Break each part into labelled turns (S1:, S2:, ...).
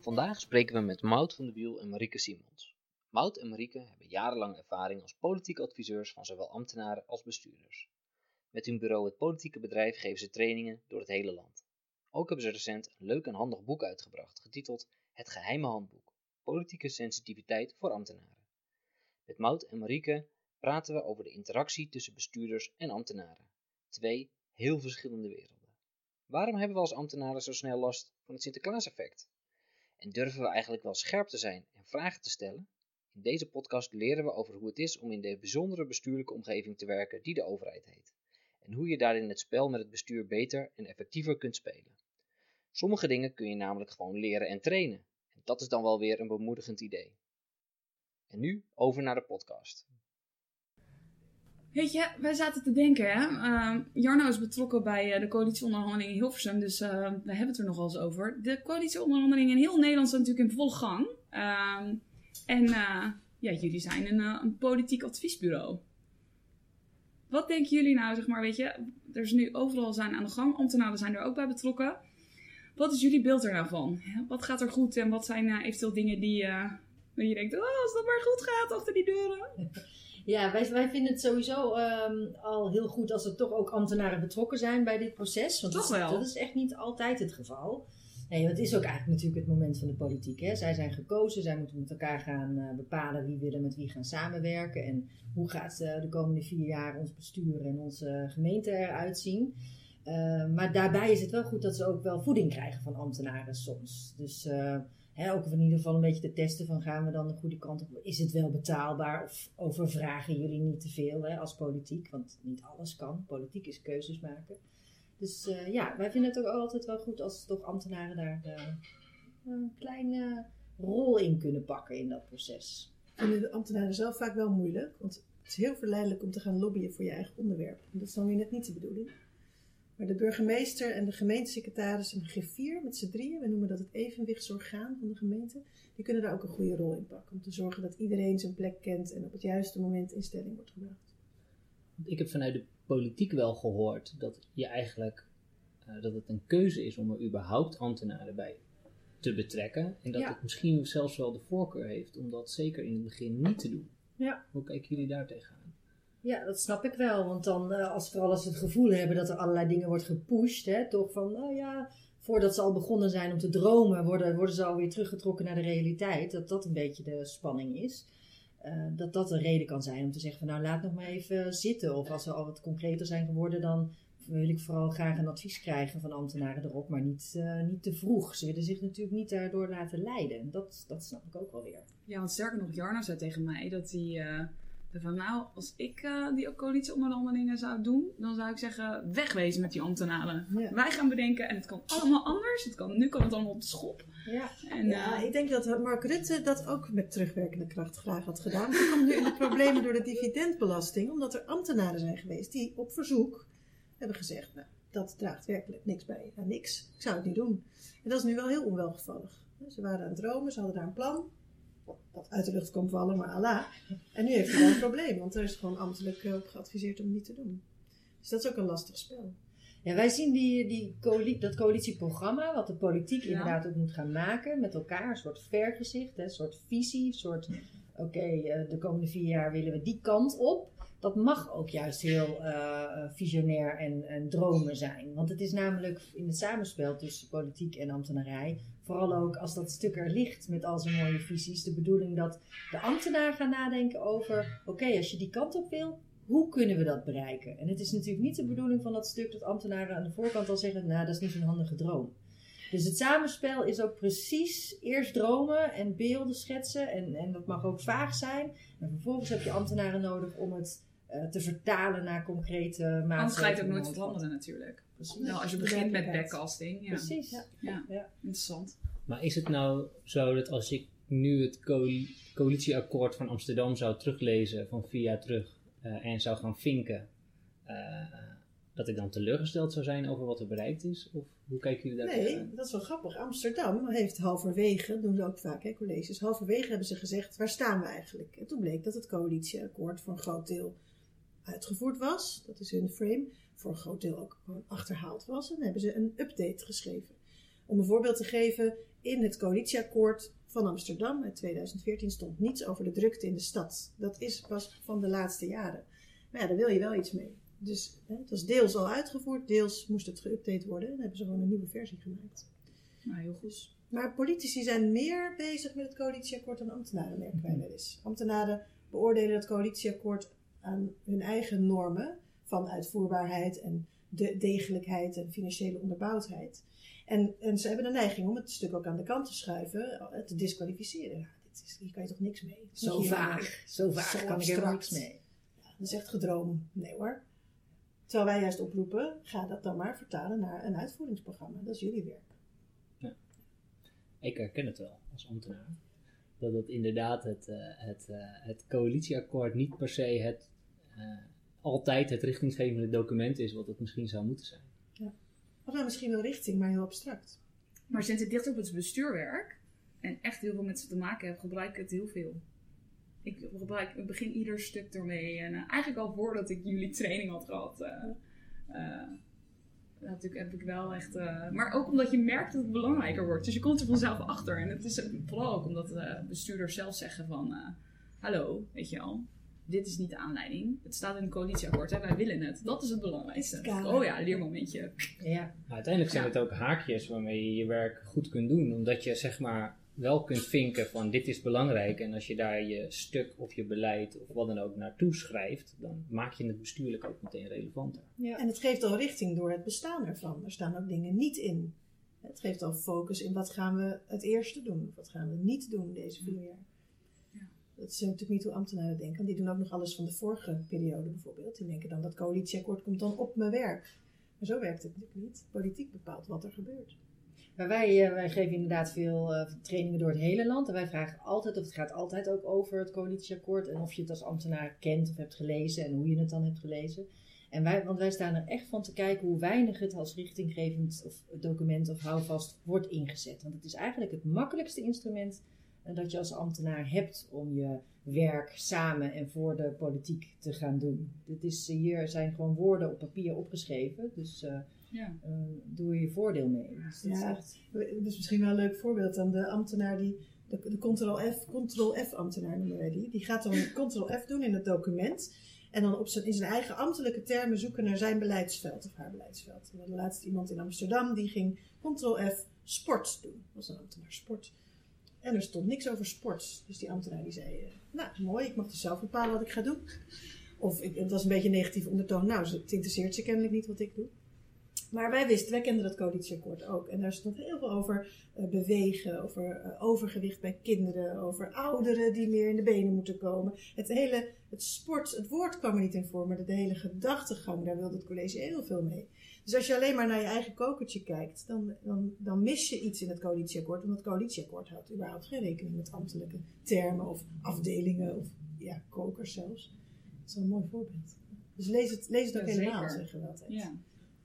S1: Vandaag spreken we met Maud van de Wiel en Marieke Simons. Maud en Marieke hebben jarenlang ervaring als politiek adviseurs van zowel ambtenaren als bestuurders. Met hun bureau Het Politieke Bedrijf geven ze trainingen door het hele land. Ook hebben ze recent een leuk en handig boek uitgebracht, getiteld Het Geheime Handboek: Politieke Sensitiviteit voor Ambtenaren. Met Maud en Marieke praten we over de interactie tussen bestuurders en ambtenaren. Twee heel verschillende werelden. Waarom hebben we als ambtenaren zo snel last van het Sinterklaas-effect? En durven we eigenlijk wel scherp te zijn en vragen te stellen? In deze podcast leren we over hoe het is om in de bijzondere bestuurlijke omgeving te werken die de overheid heet. En hoe je daarin het spel met het bestuur beter en effectiever kunt spelen. Sommige dingen kun je namelijk gewoon leren en trainen. En dat is dan wel weer een bemoedigend idee. En nu over naar de podcast.
S2: Weet je, wij zaten te denken, hè. Uh, Jarno is betrokken bij uh, de coalitieonderhandelingen in Hilversum, dus uh, we hebben het er nog eens over. De coalitieonderhandelingen in heel Nederland zijn natuurlijk in volle gang. Ehm, en eh, ja, jullie zijn een, een, politiek adviesbureau. Wat denken jullie nou, zeg maar, weet je, er is nu overal zijn aan de gang, ambtenaren zijn er ook bij betrokken. Wat is jullie beeld er nou van? Wat gaat er goed en wat zijn eventueel dingen die, die je denkt, oh, als dat maar goed gaat achter die deuren?
S3: Ja, wij, wij vinden het sowieso um, al heel goed als er toch ook ambtenaren betrokken zijn bij dit proces. Want
S2: toch wel.
S3: Dat is echt niet altijd het geval. Nee, het is ook eigenlijk natuurlijk het moment van de politiek. Hè. Zij zijn gekozen, zij moeten met elkaar gaan uh, bepalen wie willen met wie gaan samenwerken. En hoe gaat uh, de komende vier jaar ons bestuur en onze gemeente eruit zien. Uh, maar daarbij is het wel goed dat ze ook wel voeding krijgen van ambtenaren soms. Dus He, ook in ieder geval een beetje te testen van gaan we dan de goede kant op. Is het wel betaalbaar of overvragen jullie niet te veel hè, als politiek? Want niet alles kan. Politiek is keuzes maken. Dus uh, ja, wij vinden het ook altijd wel goed als toch ambtenaren daar uh, een kleine rol in kunnen pakken in dat proces.
S4: Vinden de ambtenaren zelf vaak wel moeilijk. Want het is heel verleidelijk om te gaan lobbyen voor je eigen onderwerp. En dat is dan weer net niet de bedoeling. Maar de burgemeester en de gemeentesecretaris en de griffier met z'n drieën, we noemen dat het evenwichtsorgaan van de gemeente, die kunnen daar ook een goede rol in pakken. Om te zorgen dat iedereen zijn plek kent en op het juiste moment in stelling wordt gebracht.
S1: Ik heb vanuit de politiek wel gehoord dat je eigenlijk uh, dat het een keuze is om er überhaupt ambtenaren bij te betrekken. En dat
S3: Ja.
S1: het misschien zelfs wel de voorkeur heeft om dat zeker in het begin niet te doen.
S3: Ja.
S1: Hoe kijken jullie daar tegenaan?
S3: Ja, dat snap ik wel. Want dan, eh, als vooral als ze het gevoel hebben dat er allerlei dingen wordt gepusht, hè, toch van, nou ja, voordat ze al begonnen zijn om te dromen, worden, worden ze alweer teruggetrokken naar de realiteit. Dat dat een beetje de spanning is. Eh, dat dat een reden kan zijn om te zeggen van, nou laat nog maar even zitten. Of als we al wat concreter zijn geworden, dan wil ik vooral graag een advies krijgen van ambtenaren erop, maar niet, eh, niet te vroeg. Ze willen zich natuurlijk niet daardoor laten leiden. Dat, dat snap ik ook wel weer.
S2: Ja, want sterker nog, Jarno zei tegen mij dat hij... eh, van nou, als ik uh, die coalitieonderhandelingen zou doen, dan zou ik zeggen, wegwezen met die ambtenaren.
S4: Ja.
S2: Wij gaan bedenken, en het kan allemaal anders. Het kan, nu kan het allemaal op de schop.
S3: Ja.
S2: En,
S4: Ja,
S2: eh,
S4: ik denk dat Mark Rutte dat ook met terugwerkende kracht graag had gedaan. Er komt nu in de problemen door de dividendbelasting, omdat er ambtenaren zijn geweest die op verzoek hebben gezegd, nou, dat draagt werkelijk niks bij aan niks. Ik zou het niet doen. En dat is nu wel heel onwelgevallig. Ze waren aan het dromen, ze hadden daar een plan. Dat uit de lucht komt vallen, maar Allah. En nu heeft hij wel een probleem, want er is gewoon ambtelijk eh, op geadviseerd om het niet te doen. Dus dat is ook een lastig spel.
S3: Ja, wij zien die, die coali- dat coalitieprogramma, wat de politiek
S2: Ja.
S3: inderdaad ook moet gaan maken met elkaar. Een soort vergezicht, hè, een soort visie, een soort, oké, eh, de komende vier jaar willen we die kant op. Dat mag ook juist heel eh, visionair en, en dromen zijn. Want het is namelijk in het samenspel tussen politiek en ambtenarij, vooral ook als dat stuk er ligt met al zijn mooie visies, de bedoeling dat de ambtenaar gaat nadenken over, oké, als je die kant op wil, hoe kunnen we dat bereiken? En het is natuurlijk niet de bedoeling van dat stuk dat ambtenaren aan de voorkant al zeggen, nou, dat is niet zo'n handige droom. Dus het samenspel is ook precies eerst dromen en beelden schetsen. En, en dat mag ook vaag zijn. En vervolgens heb je ambtenaren nodig om het eh, te vertalen naar concrete maatregelen.
S2: Anders ga je het ook nooit veranderen natuurlijk.
S3: Precies.
S2: Nou, als je begint met backcasting. Ja.
S3: Precies.
S4: Ja.
S2: Ja.
S3: Ja.
S2: Interessant.
S5: Maar is het nou zo dat als ik nu het coali- coalitieakkoord van Amsterdam zou teruglezen van vier jaar terug eh, en zou gaan vinken, eh, dat ik dan teleurgesteld zou zijn over wat er bereikt is? Of hoe kijken jullie daar
S4: Nee, dat is wel grappig. Amsterdam heeft halverwege, doen ze ook vaak, hè, colleges, halverwege hebben ze gezegd, waar staan we eigenlijk? En toen bleek dat het coalitieakkoord voor een groot deel uitgevoerd was. Dat is hun frame. Voor een groot deel ook gewoon achterhaald was. En dan hebben ze een update geschreven. Om een voorbeeld te geven, in het coalitieakkoord van Amsterdam uit 2014 stond niets over de drukte in de stad. Dat is pas van de laatste jaren. Maar ja, daar wil je wel iets mee. Dus hè, het was deels al uitgevoerd, deels moest het geüpdate worden. En dan hebben ze gewoon een nieuwe versie gemaakt.
S2: Nou, heel goed.
S4: Maar politici zijn meer bezig met het coalitieakkoord dan ambtenaren, merken wij wel eens. Ambtenaren beoordelen het coalitieakkoord aan hun eigen normen van uitvoerbaarheid en de degelijkheid en financiële onderbouwdheid. En, en ze hebben de neiging om het stuk ook aan de kant te schuiven, eh, te disqualificeren. Ja, dit is, hier kan je toch niks mee?
S3: Zo
S4: hier
S3: vaag. Zo vaag
S4: Zo
S3: kan ik helemaal niks mee.
S4: dat is echt gedroom. Nee hoor. Terwijl wij juist oproepen, ga dat dan maar vertalen naar een uitvoeringsprogramma. Dat is jullie werk.
S5: Ik herken het wel als ambtenaar. Dat het inderdaad het, eh, het, eh, het coalitieakkoord niet per se het, eh, altijd het richtinggevende document is wat het misschien zou moeten zijn.
S4: Of nou misschien wel richting, maar heel abstract.
S2: Maar sinds ik dicht op het bestuurwerk en echt heel veel met ze te maken heb, gebruik ik het heel veel. Ik, gebruik, ik begin ieder stuk ermee. En eh, eigenlijk al voordat ik jullie training had gehad, eh, eh, natuurlijk heb ik wel echt. eh, maar ook omdat je merkt dat het belangrijker wordt. Dus je komt er vanzelf achter. En het is vooral ook omdat de bestuurders zelf zeggen van, eh, hallo, weet je al. Dit is niet de aanleiding. Het staat in een coalitieakkoord. Hè? Wij willen het. Dat is het belangrijkste.
S4: Is het.
S2: Oh ja, leermomentje.
S3: Ja.
S5: Maar uiteindelijk zijn
S2: Ja.
S5: het ook haakjes waarmee je je werk goed kunt doen. Omdat je zeg maar wel kunt vinken van dit is belangrijk. En als je daar je stuk of je beleid of wat dan ook naartoe schrijft, dan maak je het bestuurlijk ook meteen relevanter.
S3: Ja.
S4: En het geeft al richting door het bestaan ervan. Er staan ook dingen niet in. Het geeft al focus in wat gaan we het eerste doen. Of wat gaan we niet doen deze vier jaar. Dat is natuurlijk niet hoe ambtenaren denken. Want die doen ook nog alles van de vorige periode bijvoorbeeld. Die denken dan dat coalitieakkoord komt dan op mijn werk. Maar zo werkt het natuurlijk niet. Politiek bepaalt wat er gebeurt.
S3: Maar wij, eh, wij geven inderdaad veel eh, trainingen door het hele land. En wij vragen altijd, of het gaat altijd ook over het coalitieakkoord. En of je het als ambtenaar kent of hebt gelezen en hoe je het dan hebt gelezen. En wij, want wij staan er echt van te kijken hoe weinig het als richtinggevend of document of houvast wordt ingezet. Want het is eigenlijk het makkelijkste instrument dat je als ambtenaar hebt om je werk samen en voor de politiek te gaan doen. Dit is, hier zijn gewoon woorden op papier opgeschreven. Dus eh,
S2: Ja.
S3: eh, doe er je voordeel mee. Dus dat
S4: Ja.
S3: echt-
S4: Dat is misschien wel een leuk voorbeeld dan de ambtenaar die, de, de Ctrl-F, Ctrl-F ambtenaar noemen wij die. Die gaat dan Ctrl-F doen in het document. En dan op zijn, in zijn eigen ambtelijke termen zoeken naar zijn beleidsveld of haar beleidsveld. We hadden laatst iemand in Amsterdam die ging Ctrl-F sport doen. Dat was een ambtenaar sport. En er stond niks over sport. Dus die ambtenaar die zei, eh, nou mooi, ik mag dus zelf bepalen wat ik ga doen. Of het was een beetje een negatieve ondertoon. Nou, het interesseert ze kennelijk niet wat ik doe. Maar wij wisten, wij kenden dat coalitieakkoord ook. En daar stond heel veel over eh, bewegen, over eh, overgewicht bij kinderen, over ouderen die meer in de benen moeten komen. Het hele, het sport, het woord kwam er niet in voor, maar de hele gedachtegang, daar wilde het college heel veel mee. Dus als je alleen maar naar je eigen kokertje kijkt, dan, dan, dan mis je iets in het coalitieakkoord. Want het coalitieakkoord houdt überhaupt geen rekening met ambtelijke termen of afdelingen of ja, kokers zelfs. Dat is wel een mooi voorbeeld. Dus lees het, lees het ook
S2: Ja,
S4: helemaal, zeggen we altijd.
S2: Ja.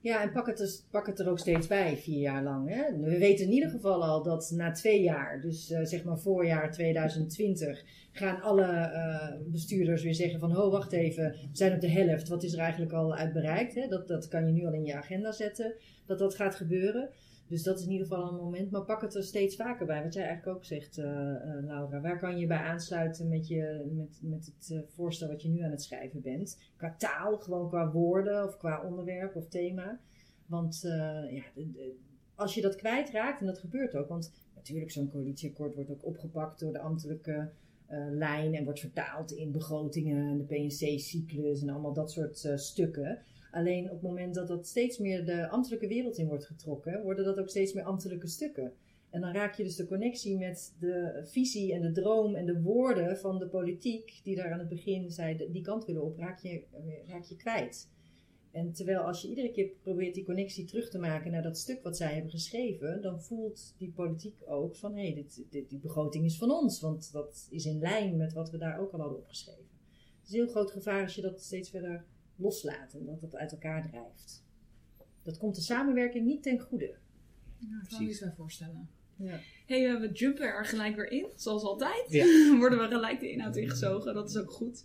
S3: Ja, en pak het, dus, pak het er ook steeds bij, vier jaar lang. Hè? We weten in ieder geval al dat na twee jaar, dus eh, zeg maar voorjaar 2020, gaan alle eh, bestuurders weer zeggen van, oh wacht even, we zijn op de helft, wat is er eigenlijk al uit bereikt? Hè? Dat, dat kan je nu al in je agenda zetten, dat dat gaat gebeuren. Dus dat is in ieder geval een moment, maar pak het er steeds vaker bij. Wat jij eigenlijk ook zegt, eh, eh, Laura. Waar kan je bij aansluiten met, je, met, met het eh, voorstel wat je nu aan het schrijven bent? Qua taal, gewoon qua woorden of qua onderwerp of thema. Want ja, als je dat kwijtraakt, en dat gebeurt ook, want natuurlijk zo'n coalitieakkoord wordt ook opgepakt door de ambtelijke lijn en wordt vertaald in begrotingen en de PNC-cyclus en allemaal dat soort stukken. Alleen op het moment dat dat steeds meer de ambtelijke wereld in wordt getrokken, worden dat ook steeds meer ambtelijke stukken. En dan raak je dus de connectie met de visie en de droom en de woorden van de politiek, die daar aan het begin zei, die kant willen op, raak je, raak je kwijt. En terwijl als je iedere keer probeert die connectie terug te maken naar dat stuk wat zij hebben geschreven, dan voelt die politiek ook van hé, hey, die begroting is van ons, want dat is in lijn met wat we daar ook al hadden opgeschreven. Het is een heel groot gevaar als je dat steeds verder loslaat en dat het uit elkaar drijft. Dat komt de samenwerking niet ten goede.
S2: Ja, ik kan me iets bij voorstellen.
S3: Ja.
S2: hey, eh, we jumpen er gelijk weer in, zoals altijd.
S5: Ja.
S2: worden we gelijk de inhoud ingezogen, dat is ook goed.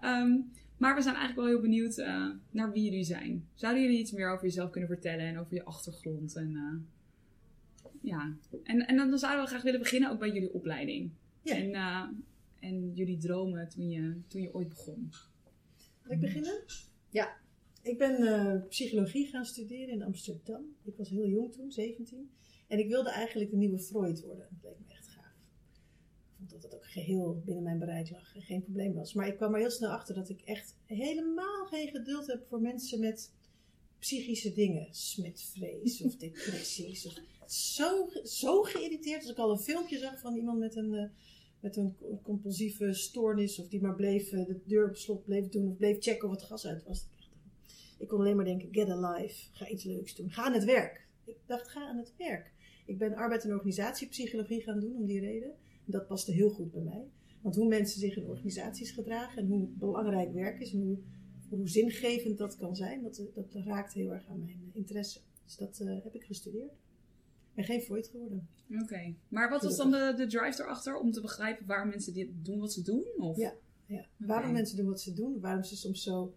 S2: Ehm, maar we zijn eigenlijk wel heel benieuwd eh, naar wie jullie zijn. Zouden jullie iets meer over jezelf kunnen vertellen en over je achtergrond? En, eh, ja. en, en dan zouden we graag willen beginnen ook bij jullie opleiding.
S4: Ja.
S2: En, eh, en jullie dromen toen je, toen je ooit begon.
S4: Ik beginnen?
S3: Ja.
S4: Ik ben eh, psychologie gaan studeren in Amsterdam. Ik was heel jong toen, 17. En ik wilde eigenlijk de nieuwe Freud worden. Dat leek me echt gaaf. Ik vond dat het ook geheel binnen mijn bereik lag en geen probleem was. Maar ik kwam er heel snel achter dat ik echt helemaal geen geduld heb voor mensen met psychische dingen. Smetvrees of depressies. Of, zo, zo geïrriteerd als ik al een filmpje zag van iemand met een... eh, met een compulsieve stoornis, of die maar bleef eh, de deur op slot bleef doen, of bleef checken of het gas uit was. Ik kon alleen maar denken: get a life, ga iets leuks doen, ga aan het werk. Ik dacht: ga aan het werk. Ik ben arbeid- en organisatiepsychologie gaan doen om die reden. En dat paste heel goed bij mij. Want hoe mensen zich in organisaties gedragen en hoe belangrijk werk is en hoe, hoe zingevend dat kan zijn, dat, dat raakt heel erg aan mijn interesse. Dus dat eh, heb ik gestudeerd. Ben geen Freud geworden.
S2: Oké. Maar wat was dan de, de drive erachter om te begrijpen waarom mensen dit doen wat ze doen? Of?
S4: Ja. Ja. Waarom mensen doen wat ze doen, waarom ze soms zo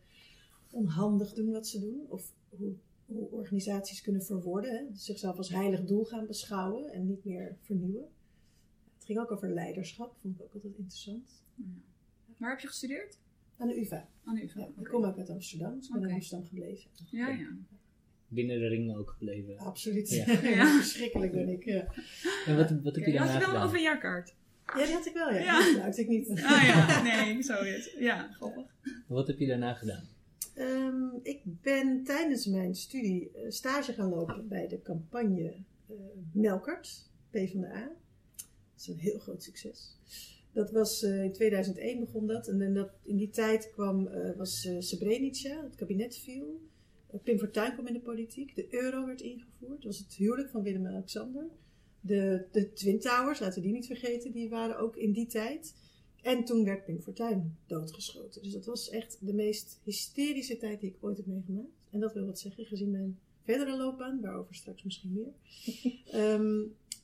S4: onhandig doen wat ze doen, of hoe, hoe organisaties kunnen verworden, hè? zichzelf als heilig doel gaan beschouwen en niet meer vernieuwen. Het ging ook over leiderschap, vond ik ook altijd interessant.
S2: Waar heb je gestudeerd?
S4: Aan de UvA.
S2: Aan de UvA.
S4: Ja, ik kom ook uit Amsterdam, dus ik ben in Amsterdam gebleven.
S2: Ja, ja.
S5: Binnen de ring ook gebleven.
S4: Absoluut.
S5: Ja.
S2: Ja.
S4: Verschrikkelijk ben ik. Ja.
S5: En wat, wat heb je
S2: Oké, Had
S5: daarna
S2: je wel een
S5: gedaan?
S2: OV-jaarkaart?
S4: ja, die had ik wel, ja.
S2: Ja.
S4: Die gebruikte ik niet.
S2: Ah ja, nee, zo is Ja, grappig.
S5: Wat heb je daarna gedaan?
S4: Ehm, ik ben tijdens mijn studie eh, stage gaan lopen bij de campagne eh Melkert, PvdA. Dat is een heel groot succes. Dat was eh, in 2001 begon dat. En in, dat, in die tijd kwam, eh, was eh, Srebrenica, het kabinet viel. Pim Fortuyn kwam in de politiek. De euro werd ingevoerd. Dat was het huwelijk van Willem en Alexander. De, de Twin Towers, laten we die niet vergeten, die waren ook in die tijd. En toen werd Pim Fortuyn doodgeschoten. Dus dat was echt de meest hysterische tijd die ik ooit heb meegemaakt. En dat wil wat zeggen, gezien mijn verdere loopbaan, waarover straks misschien meer. Ehm,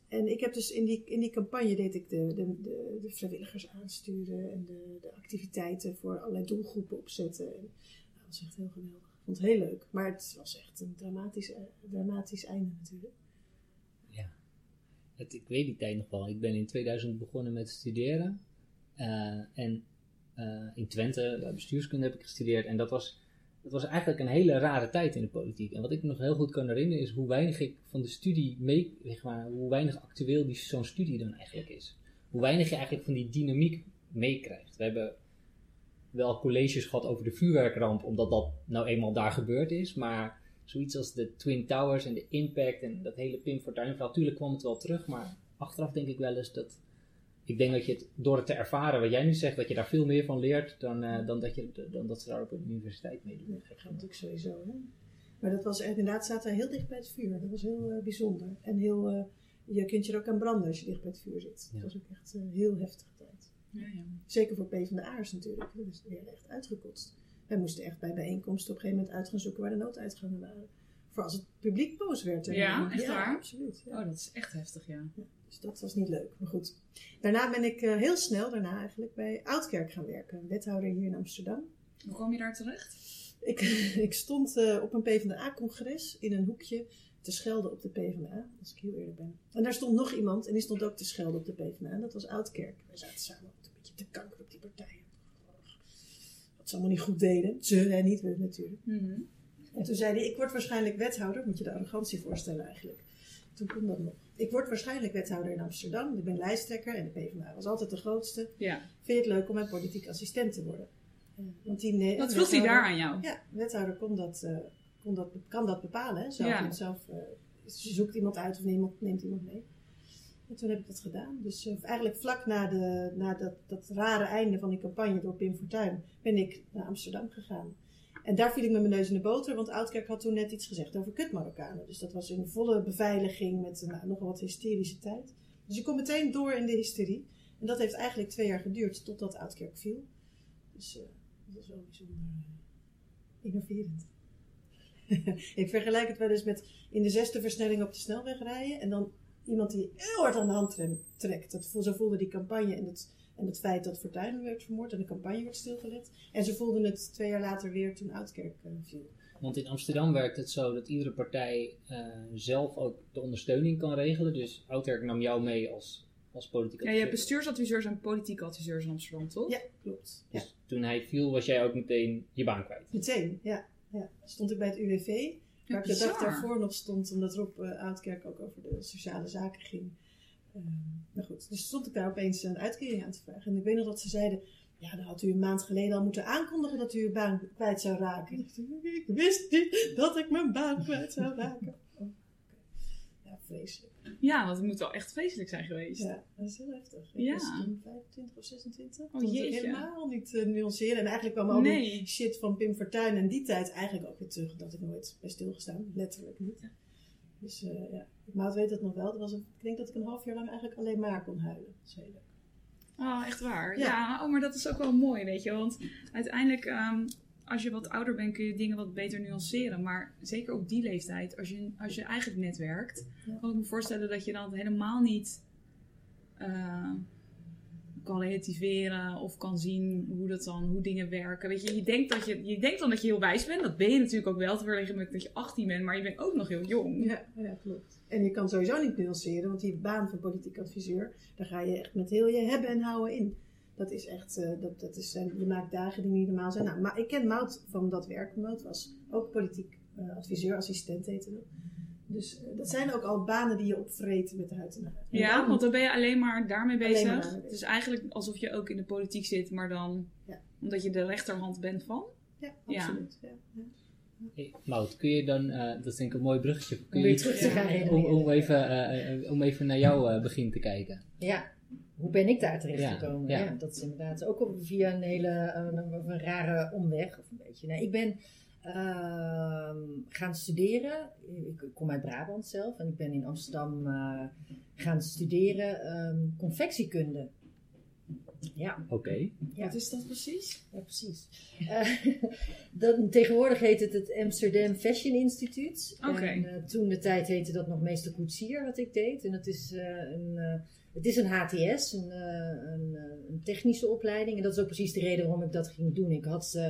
S4: en ik heb dus in die, in die campagne deed ik de, de, de, de vrijwilligers aansturen en de, de activiteiten voor allerlei doelgroepen opzetten. En, nou, dat was echt heel geweldig. Vond het heel leuk. Maar het was echt een dramatisch, eh, dramatisch einde natuurlijk.
S5: Ja. Ik weet die tijd nog wel. Ik ben in 2000 begonnen met studeren. Eh, en eh, in Twente, bestuurskunde heb ik gestudeerd. En dat was, dat was eigenlijk een hele rare tijd in de politiek. En wat ik me nog heel goed kan herinneren is hoe weinig ik van de studie mee, zeg maar, hoe weinig actueel zo'n studie dan eigenlijk is. Hoe weinig je eigenlijk van die dynamiek meekrijgt. We hebben wel colleges gehad over de vuurwerkramp, omdat dat nou eenmaal daar gebeurd is. Maar zoiets als de Twin Towers en de impact en dat hele Pim Fortuyn verhaal. Tuurlijk kwam het wel terug, maar achteraf denk ik wel eens dat... Ik denk dat je het, door het te ervaren, wat jij nu zegt, dat je daar veel meer van leert dan, eh, dan, dat, je, dan dat ze daar op een universiteit mee doen.
S4: Ja, dat gaat natuurlijk sowieso. Hè? Maar dat was echt, inderdaad, zaten we heel dicht bij het vuur. Dat was heel eh, bijzonder. En heel, eh, je kunt je er ook aan branden als je dicht bij het vuur zit.
S5: Ja.
S4: Dat was ook echt heel heftige tijd.
S2: Ja, ja.
S4: Zeker voor PvdA'ers natuurlijk. Dat is weer echt uitgekotst. Wij moesten echt bij bijeenkomsten op een gegeven moment uit gaan zoeken waar de nooduitgangen waren. Voor als het publiek boos werd.
S2: Ja, echt waar?
S4: absoluut.
S2: Oh, dat is echt heftig, ja.
S4: Dus dat was niet leuk. Maar goed. Daarna ben ik eh, heel snel daarna eigenlijk bij Oudkerk gaan werken. Wethouder hier in Amsterdam.
S2: Hoe kwam je daar terecht?
S4: Ik, ik stond eh, op een PvdA-congres in een hoekje te schelden op de PvdA, als ik heel eerlijk ben. En daar stond nog iemand en die stond ook te schelden op de PvdA. En dat was Oudkerk. Wij zaten samen te kanker op die partijen. Wat ze allemaal niet goed deden. Ze, hè, niet we natuurlijk.
S2: Mhm.
S4: En toen zei hij, ik word waarschijnlijk wethouder. Moet je de arrogantie voorstellen eigenlijk. Toen kon dat nog. Ik word waarschijnlijk wethouder in Amsterdam. Ik ben lijsttrekker en de PvdA was altijd de grootste.
S2: Ja.
S4: Vind je het leuk om mijn politiek assistent te worden? Want die
S2: vroeg hij daar aan jou?
S4: Ja, de wethouder kon dat, eh, kon dat, kan dat bepalen. Hè? Zelf,
S2: Ja.
S4: zelf eh, ze zoekt iemand uit of neemt, neemt iemand mee. En toen heb ik dat gedaan. Dus eh, eigenlijk vlak na, de, na dat, dat rare einde van die campagne door Pim Fortuyn ben ik naar Amsterdam gegaan. En daar viel ik met mijn neus in de boter, want Oudkerk had toen net iets gezegd over kutmarokkanen. Dus dat was in volle beveiliging met nou, nogal wat hysterische tijd. Dus ik kom meteen door in de hysterie. En dat heeft eigenlijk twee jaar geduurd totdat Oudkerk viel. Dus eh, dat is wel bijzonder eh, innoverend. ik vergelijk het wel eens met in de zesde versnelling op de snelweg rijden en dan iemand die heel hard aan de handrem trekt. Dat, zo voelde die campagne en het, en het feit dat Fortuyn werd vermoord en de campagne werd stilgelegd. En ze voelden het twee jaar later weer toen Oudkerk eh, viel.
S5: Want in Amsterdam werkt het zo dat iedere partij eh, zelf ook de ondersteuning kan regelen. Dus Ouderk nam jou mee als, als politiek
S2: Ja, je hebt
S5: adviseur.
S2: bestuursadviseurs en politieke adviseurs in Amsterdam, toch?
S4: Ja, klopt. Ja.
S5: Dus toen hij viel was jij ook meteen je baan kwijt.
S4: Meteen, ja. ja. Stond ik bij het UWV, waar ik de dag daarvoor nog stond, omdat Rob uh, Oudkerk ook over de sociale zaken ging. Uh, nou goed, dus stond ik daar opeens een uitkering aan te vragen. En ik weet nog dat ze zeiden, ja, dan had u een maand geleden al moeten aankondigen dat u uw baan kwijt zou raken. Ik, dacht, ik wist niet dat ik mijn baan kwijt zou raken. Ja, vreselijk.
S2: Ja, want het moet wel echt vreselijk zijn geweest.
S4: Ja, dat is heel heftig. Ik
S2: Ja.
S4: was toen 25 of 26.
S2: Oh, jeetje.
S4: helemaal niet uh, nuanceren. En eigenlijk kwam al die shit van Pim Fortuyn en die tijd eigenlijk ook weer terug. Dat ik nooit bij stilgestaan. Letterlijk niet. Dus uh, ja, Maat weet het nog wel. Dat was een, ik denk dat ik een half jaar lang eigenlijk alleen maar kon huilen. Dat is heel leuk.
S2: Oh, echt waar.
S4: Ja.
S2: Ja, oh, maar dat is ook wel mooi, weet je. Want uiteindelijk, ehm, als je wat ouder bent, kun je dingen wat beter nuanceren. Maar zeker op die leeftijd, als je, als je eigenlijk netwerkt,
S4: Ja.
S2: kan ik me voorstellen dat je dan helemaal niet eh, kan relativeren of kan zien hoe, dat dan, hoe dingen werken. Weet je, je denkt, dat je, je denkt dan dat je heel wijs bent. Dat ben je natuurlijk ook wel, terwijl je dat je 18 bent, maar je bent ook nog heel jong.
S4: Ja, ja, klopt. En je kan sowieso niet nuanceren, want die baan van politiek adviseur, daar ga je echt met heel je hebben en houden in. Dat is echt, uh, dat, dat is, je maakt dagen die niet normaal zijn. Nou, maar ik ken Mout van dat werk. Mout was ook politiek uh, adviseur, assistent heette dat. Dus uh, dat zijn ook al banen die je opvreet met de huid en haar.
S2: Ja, want dan ben je alleen maar daarmee bezig.
S4: Alleen maar daarmee bezig.
S2: Het is eigenlijk alsof je ook in de politiek zit, maar dan
S4: Ja.
S2: omdat je de rechterhand bent van.
S4: Ja, absoluut. Ja. Ja.
S5: Hey, Mout, kun je dan, uh, dat is denk ik een mooi bruggetje, kun
S3: Om
S5: je
S3: weer
S5: iets-
S3: terug te gaan
S5: om, even, uh, om even naar jouw uh, begin te kijken.
S3: Ja, hoe ben ik daar terecht
S5: Ja,
S3: gekomen?
S5: ja.
S3: Ja, dat is inderdaad ook via een hele uh, een, een rare omweg. Of een beetje. Nee, ik ben ehm, gaan studeren. Ik, kom uit Brabant zelf en ik ben in Amsterdam eh, gaan studeren ehm, confectiekunde. Ja,
S5: Oké.
S3: Ja.
S2: Wat is dat precies?
S3: ja, precies. Eh, dat, tegenwoordig heet het het Amsterdam Fashion Instituut.
S2: Oké.
S3: En eh, toen de tijd heette dat nog meester koetsier wat ik deed. En dat is eh, een, eh, het is een HTS, een, eh, een, eh, een technische opleiding. En dat is ook precies de reden waarom ik dat ging doen. Ik had eh,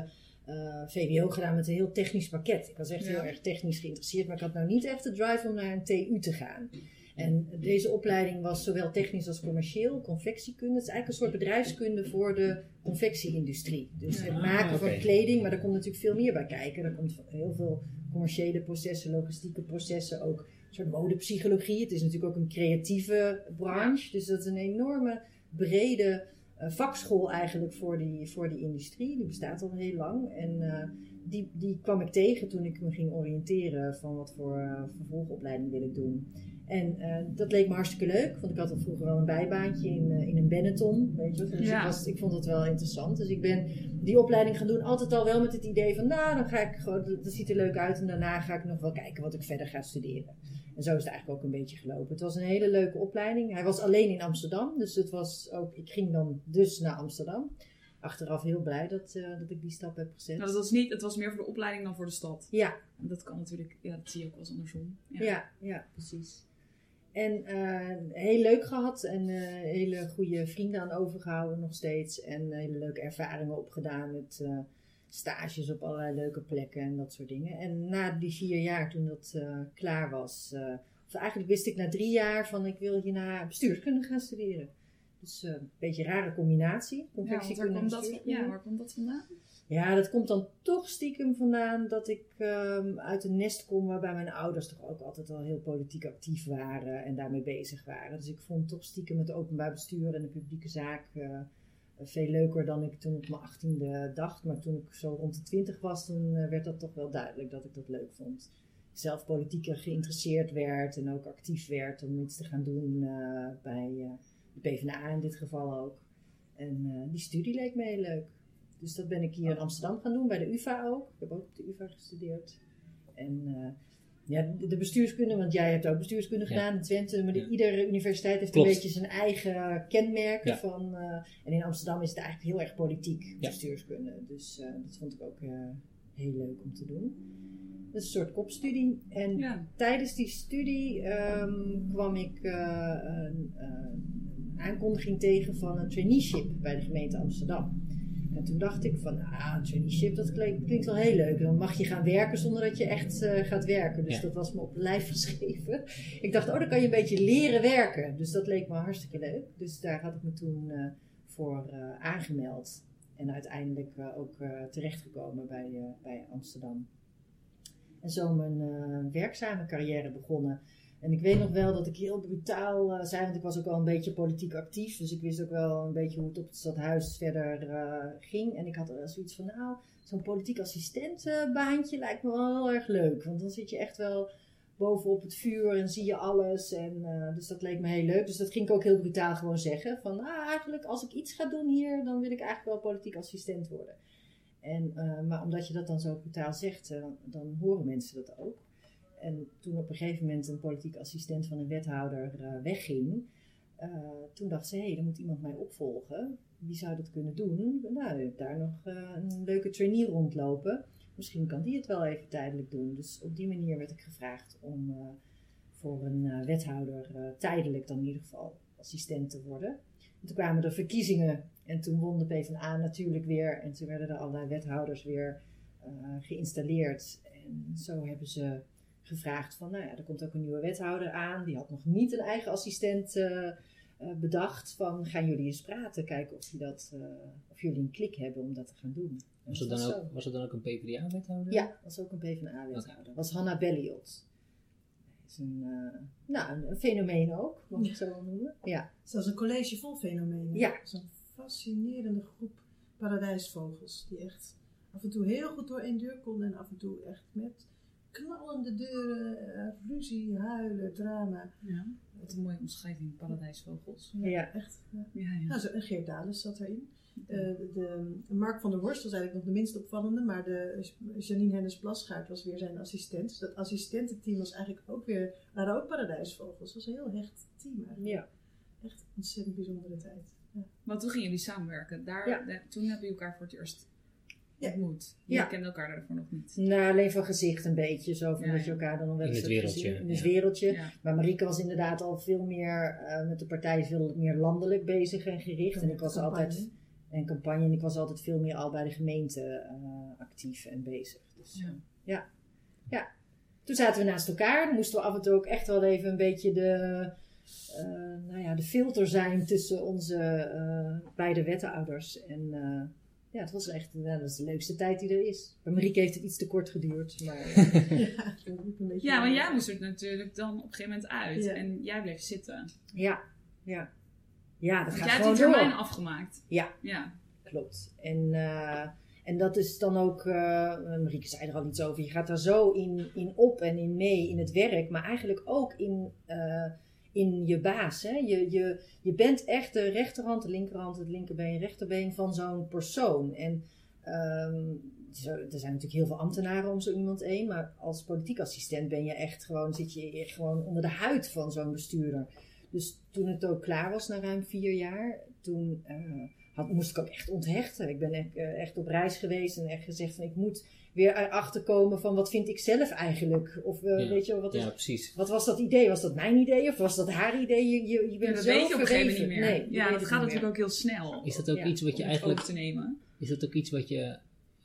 S3: eh, VWO gedaan met een heel technisch pakket. Ik was echt
S2: Ja.
S3: heel erg technisch geïnteresseerd, maar ik had nou niet echt de drive om naar een TU te gaan. En deze opleiding was zowel technisch als commercieel, confectiekunde. Het is eigenlijk een soort bedrijfskunde voor de confectieindustrie. Dus het maken
S5: Ah,
S3: van
S5: oké.
S3: kleding, maar daar komt natuurlijk veel meer bij kijken. Er komt heel veel commerciële processen, logistieke processen, ook soort modepsychologie. Het is natuurlijk ook een creatieve branche, dus dat is een enorme brede eh, vakschool eigenlijk voor die, voor die industrie. Die bestaat al heel lang en eh, die, die kwam ik tegen toen ik me ging oriënteren van wat voor eh, vervolgopleiding wil ik doen. En dat leek me hartstikke leuk, want ik had al vroeger wel een bijbaantje in, in een Benetton, weet je wel. Dus
S2: Ja.
S3: ik, was, ik vond het wel interessant. Dus ik ben die opleiding gaan doen, altijd al wel met het idee van, nou, dan ga ik gewoon, dat, dat ziet er leuk uit en daarna ga ik nog wel kijken wat ik verder ga studeren. En zo is het eigenlijk ook een beetje gelopen. Het was een hele leuke opleiding. Hij was alleen in Amsterdam, dus het was ook, ik ging dan dus naar Amsterdam. Achteraf heel blij dat, eh, dat ik die stap heb gezet.
S2: Nou, dat was niet, het was meer voor de opleiding dan voor de stad.
S3: Ja,
S2: Dat kan natuurlijk, ja, dat zie je ook wel eens andersom.
S3: Ja, ja, precies. En eh, heel leuk gehad en eh, hele goede vrienden aan overgehouden nog steeds. En hele leuke ervaringen opgedaan met stages op allerlei leuke plekken en dat soort dingen. En na die vier jaar, toen dat eh, klaar was, eh, of eigenlijk wist ik na drie jaar van ik wil hierna bestuurskunde gaan studeren. Dus eh, een beetje een rare combinatie.
S2: Ja, waar komt dat,
S3: bestuurskunde.
S2: ja, waar komt dat vandaan?
S3: Ja, dat komt dan toch stiekem vandaan dat ik ehm, uit een nest kom waarbij mijn ouders toch ook altijd al heel politiek actief waren en daarmee bezig waren. Dus ik vond toch stiekem het openbaar bestuur en de publieke zaak veel leuker dan ik toen op mijn achttiende dacht. Maar toen ik zo rond de twintig was, toen eh, werd dat toch wel duidelijk dat ik dat leuk vond. Zelf politieker geïnteresseerd werd en ook actief werd om iets te gaan doen eh, bij eh, de PvdA in dit geval ook. En eh, die studie leek me heel leuk. Dus dat ben ik hier in Amsterdam gaan doen, bij de UvA ook. Ik heb ook op de UvA gestudeerd. En eh, ja, de, de bestuurskunde, want jij hebt ook bestuurskunde gedaan in Twente. Maar de-
S5: Ja.
S3: iedere universiteit heeft
S5: Klopt.
S3: een beetje zijn eigen kenmerken.
S5: Ja.
S3: Van, eh, en in Amsterdam is het eigenlijk heel erg politiek, bestuurskunde. Dus eh, dat vond ik ook eh, heel leuk om te doen. Dat is een soort kopstudie. En tijdens die studie ehm, kwam ik een, een aankondiging tegen van een traineeship bij de gemeente Amsterdam. En toen dacht ik van, ah, een traineeship, dat klinkt, klinkt wel heel leuk. Dan mag je gaan werken zonder dat je echt eh, gaat werken. Dus
S5: Ja.
S3: dat was me op lijf geschreven. Ik dacht, oh, dan kan je een beetje leren werken. Dus dat leek me hartstikke leuk. Dus daar had ik me toen eh, voor eh, aangemeld. En uiteindelijk ook terechtgekomen bij, bij Amsterdam. En zo mijn werkzame carrière begonnen. En ik weet nog wel dat ik heel brutaal eh, zei, want ik was ook wel een beetje politiek actief. Dus ik wist ook wel een beetje hoe het op het stadhuis verder eh, ging. En ik had er zoiets van, nou, zo'n politiek assistentenbaantje lijkt me wel heel erg leuk. Want dan zit je echt wel bovenop het vuur en zie je alles. En, eh, dus dat leek me heel leuk. Dus dat ging ik ook heel brutaal gewoon zeggen. Van, ah, eigenlijk als ik iets ga doen hier, dan wil ik eigenlijk wel politiek assistent worden. En, maar omdat je dat dan zo brutaal zegt, dan horen mensen dat ook. En toen op een gegeven moment een politiek assistent van een wethouder eh, wegging, eh, toen dacht ze, hé, hey, er moet iemand mij opvolgen. Wie zou dat kunnen doen? Nou, daar nog eh, een leuke trainee rondlopen. Misschien kan die het wel even tijdelijk doen. Dus op die manier werd ik gevraagd om voor een wethouder tijdelijk dan in ieder geval assistent te worden. En toen kwamen er verkiezingen en toen won de PvdA natuurlijk weer. En toen werden er allerlei wethouders weer geïnstalleerd. En zo hebben ze gevraagd van, nou ja, er komt ook een nieuwe wethouder aan. Die had nog niet een eigen assistent eh, eh, bedacht. Van, gaan jullie eens praten, kijken of, die dat, eh, of jullie een klik hebben om dat te gaan doen. En
S5: Was
S3: dat
S5: het dan
S3: was
S5: ook, was het dan ook een PvdA-wethouder?
S3: Ja, was ook een PvdA-wethouder. Was Hanna Belliot. is een, eh, nou, een fenomeen ook, mag ik het zo noemen. Ja,
S4: Het is een college vol fenomenen.
S3: Ja.
S4: Het is een fascinerende groep paradijsvogels. Die echt af en toe heel goed door één deur konden. En af en toe echt met knallende deuren, eh, ruzie, huilen, drama.
S2: Ja, wat een mooie omschrijving, paradijsvogels.
S3: Ja.
S4: Echt. ja.
S2: Ja, ja.
S4: Nou, zo, en Geert Dales zat erin. Eh, de, de- Mark van der Horst was eigenlijk nog de minst opvallende, maar de, Janine Hennis Plasgaard was weer zijn assistent. Dus dat assistententeam was eigenlijk ook weer, waren ook paradijsvogels. Het was een heel hecht team eigenlijk.
S3: ja.
S4: Echt een ontzettend bijzondere tijd. Ja.
S2: Want toen gingen jullie samenwerken. Daar,
S3: Ja.
S2: toen hebben jullie elkaar voor het eerst. Ontmoet. Jullie
S3: Ja.
S2: kenden elkaar daarvoor nog niet.
S3: Nou, alleen van gezicht een beetje, zo van
S2: Ja,
S3: dat je elkaar dan nog wel eens hebt
S5: wereldje,
S3: gezien. In het
S5: ja.
S3: wereldje.
S2: Ja.
S3: Maar Marieke was inderdaad al veel meer eh, met de partij veel meer landelijk bezig en gericht. En ik was
S4: Campagne.
S3: altijd, en campagne, en ik was altijd veel meer al bij de gemeente eh, actief en bezig. Dus,
S2: Ja.
S3: eh, ja. ja. Toen zaten we naast elkaar. Dan moesten we af en toe ook echt wel even een beetje de, eh, nou ja, de filter zijn tussen onze eh, beide wethouders. En eh, ja, het was echt nou, dat is de leukste tijd die er is. Bij Marieke heeft het iets te kort geduurd. Maar, eh,
S4: Ja,
S2: want jij moest er natuurlijk dan op een gegeven moment uit.
S4: Ja.
S2: En jij bleef zitten.
S3: ja, ja. Ja, dat
S2: Want
S3: gaat
S2: jij hebt
S3: gewoon
S2: die
S3: door.
S2: termijn afgemaakt.
S3: Ja.
S2: Ja.
S3: Klopt. En, eh, en dat is dan ook, eh Marieke zei er al iets over, je gaat daar zo in, in op en in mee in het werk, maar eigenlijk ook in, eh, in je baas. Hè? Je, je, je bent echt de rechterhand, de linkerhand, het linkerbeen, rechterbeen van zo'n persoon. En ehm, er zijn natuurlijk heel veel ambtenaren om zo iemand heen, maar als politiek assistent ben je echt gewoon, zit je gewoon onder de huid van zo'n bestuurder. Dus toen het ook klaar was na ruim vier jaar, toen eh, had, moest ik ook echt onthechten. Ik ben echt, eh, echt op reis geweest en echt gezegd van ik moet weer erachter komen van wat vind ik zelf eigenlijk. Of eh,
S5: Ja.
S3: weet je wat, is,
S5: Ja, precies.
S3: wat was dat idee? Was dat mijn idee of was dat haar idee? Je, je, je
S2: Ja,
S3: bent
S2: dat
S3: zo
S2: weet je op een gegeven moment niet meer.
S3: Nee,
S2: ja, dat
S3: het
S2: gaat natuurlijk ook heel snel.
S5: Is dat ook
S3: Ja,
S5: iets wat je eigenlijk,
S2: te nemen.
S5: is dat ook iets wat je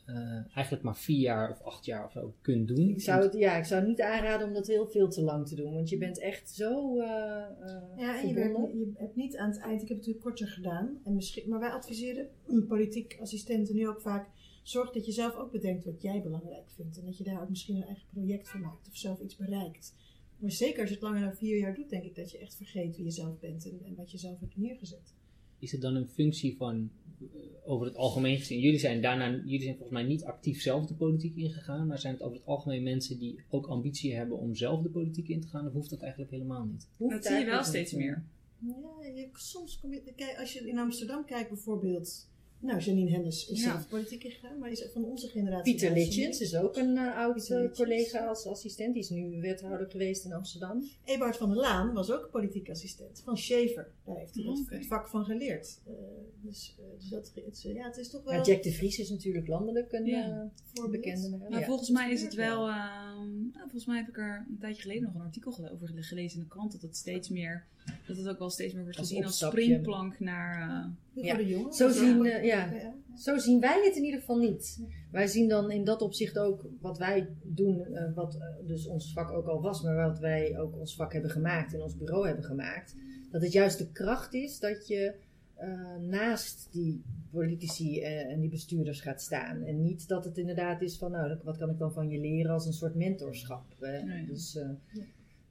S5: eh, eigenlijk maar vier jaar of acht jaar of zo kunt doen?
S3: Ik zou, het, ja, ik zou niet aanraden om dat heel veel te lang te doen. Want je bent echt zo eh eh,
S4: Ja, en je,
S3: verbonden.
S4: werkt, je hebt niet aan het eind, ik heb het natuurlijk korter gedaan. En misschien, maar wij adviseren politiek assistenten nu ook vaak. Zorg dat je zelf ook bedenkt wat jij belangrijk vindt. En dat je daar ook misschien een eigen project van maakt of zelf iets bereikt. Maar zeker als je het langer dan vier jaar doet, denk ik dat je echt vergeet wie je zelf bent en, en wat je zelf hebt neergezet.
S5: is het dan een functie van, eh, over het algemeen gezien, jullie zijn daarna, jullie zijn volgens mij niet actief zelf de politiek ingegaan, maar zijn het over het algemeen mensen die ook ambitie hebben om zelf de politiek in te gaan, of hoeft dat eigenlijk helemaal niet?
S3: Hoeft
S2: Dat zie je wel steeds
S3: niet,
S2: meer.
S4: Ja, je, soms kom je, kijk, als je in Amsterdam kijkt bijvoorbeeld, nou Janine Hennis is
S2: Ja.
S4: zelf politiek ingegaan, maar is van onze generatie.
S3: Pieter. Litjens is ook een eh, oud eh, collega als assistent. Die is nu wethouder geweest in Amsterdam.
S4: Eberhard van der Laan was ook politiek assistent van Schaefer. Daar heeft hij dat-
S2: Oké.
S4: het vak van geleerd. Eh, dus, eh, dus dat, het, ja, het is toch wel
S3: Maar Jack de Vries is natuurlijk landelijk een
S2: Ja.
S3: eh,
S4: voorbeeld.
S3: bekende naam.
S2: Maar
S3: Ja.
S2: volgens mij is het wel. ehm, nou, volgens mij heb ik er een tijdje geleden nog een artikel over gele- gelezen in de krant. Dat het steeds meer. Dat het ook wel steeds meer wordt
S3: Als
S2: gezien als springplank naar. eh,
S4: Hugo
S3: Ja. Zo zien, eh, ja. Zo zien wij het in ieder geval niet. Wij zien dan in dat opzicht ook wat wij doen, eh, wat dus ons vak ook al was, maar wat wij ook ons vak hebben gemaakt en ons bureau hebben gemaakt. Dat het juist de kracht is dat je eh, naast die politici eh, en die bestuurders gaat staan. En niet dat het inderdaad is van, nou, wat kan ik dan van je leren als een soort mentorschap. eh.
S2: Nee.
S3: Dus, eh,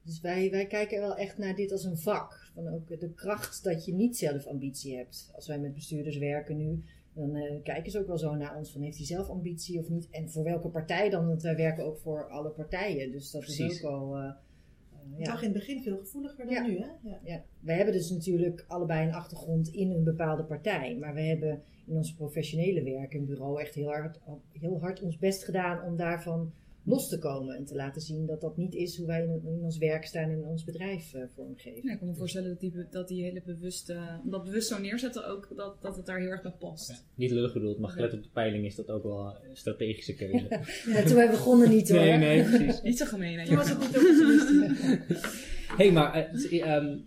S3: dus wij, wij kijken wel echt naar dit als een vak. Van ook de kracht dat je niet zelf ambitie hebt. Als wij met bestuurders werken nu, dan eh, kijken ze ook wel zo naar ons van heeft hij zelf ambitie of niet. En voor welke partij dan, want wij werken ook voor alle partijen. Dus dat
S5: Precies.
S3: is ook al... eh, eh,
S4: Het
S3: ja.
S4: lag in het begin veel gevoeliger dan
S3: Ja.
S4: nu, hè? Ja.
S3: Ja, wij hebben dus natuurlijk allebei een achtergrond in een bepaalde partij. Maar we hebben in ons professionele werk en bureau echt heel hard, heel hard ons best gedaan om daarvan los te komen. En te laten zien dat dat niet is hoe wij in, in ons werk staan en in ons bedrijf eh, vormgeven.
S2: ja, ik kan me voorstellen dat die, dat die hele bewuste. dat bewust zo neerzetten ook. Dat, dat het daar heel erg bij past.
S5: Niet lullig bedoeld, maar gelet op de peiling is dat ook wel een strategische keuze.
S3: Ja, toen wij begonnen niet hoor.
S5: nee, nee, precies.
S2: Niet zo gemeen, hè?
S4: Toen was het niet optimistisch.
S5: hey, maar eh, ehm,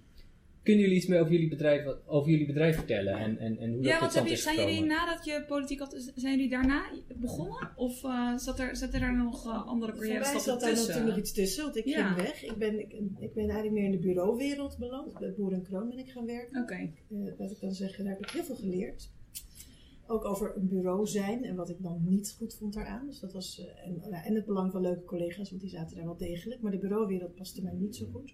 S5: kunnen jullie iets meer over jullie bedrijf, over jullie bedrijf vertellen en, en, en hoe
S2: Ja,
S5: dat tot
S2: want je, zijn jullie nadat je politiek had, zijn jullie daarna begonnen? Of eh zat er, zaten daar nog eh, andere
S4: Voor mij
S2: carrière
S4: zat
S2: stappen
S4: daar
S2: tussen?
S4: natuurlijk iets tussen, want ik
S2: Ja.
S4: ging weg. Ik ben, ik, ik ben eigenlijk meer in de bureauwereld beland. Bij Boer en Kroon ben ik gaan werken.
S2: Oké.
S4: Eh, wat ik dan zeggen, daar heb ik heel veel geleerd. Ook over een bureau zijn en wat ik dan niet goed vond daaraan. Dus dat was, en, nou, en het belang van leuke collega's, want die zaten daar wel degelijk. Maar de bureauwereld paste mij niet zo goed.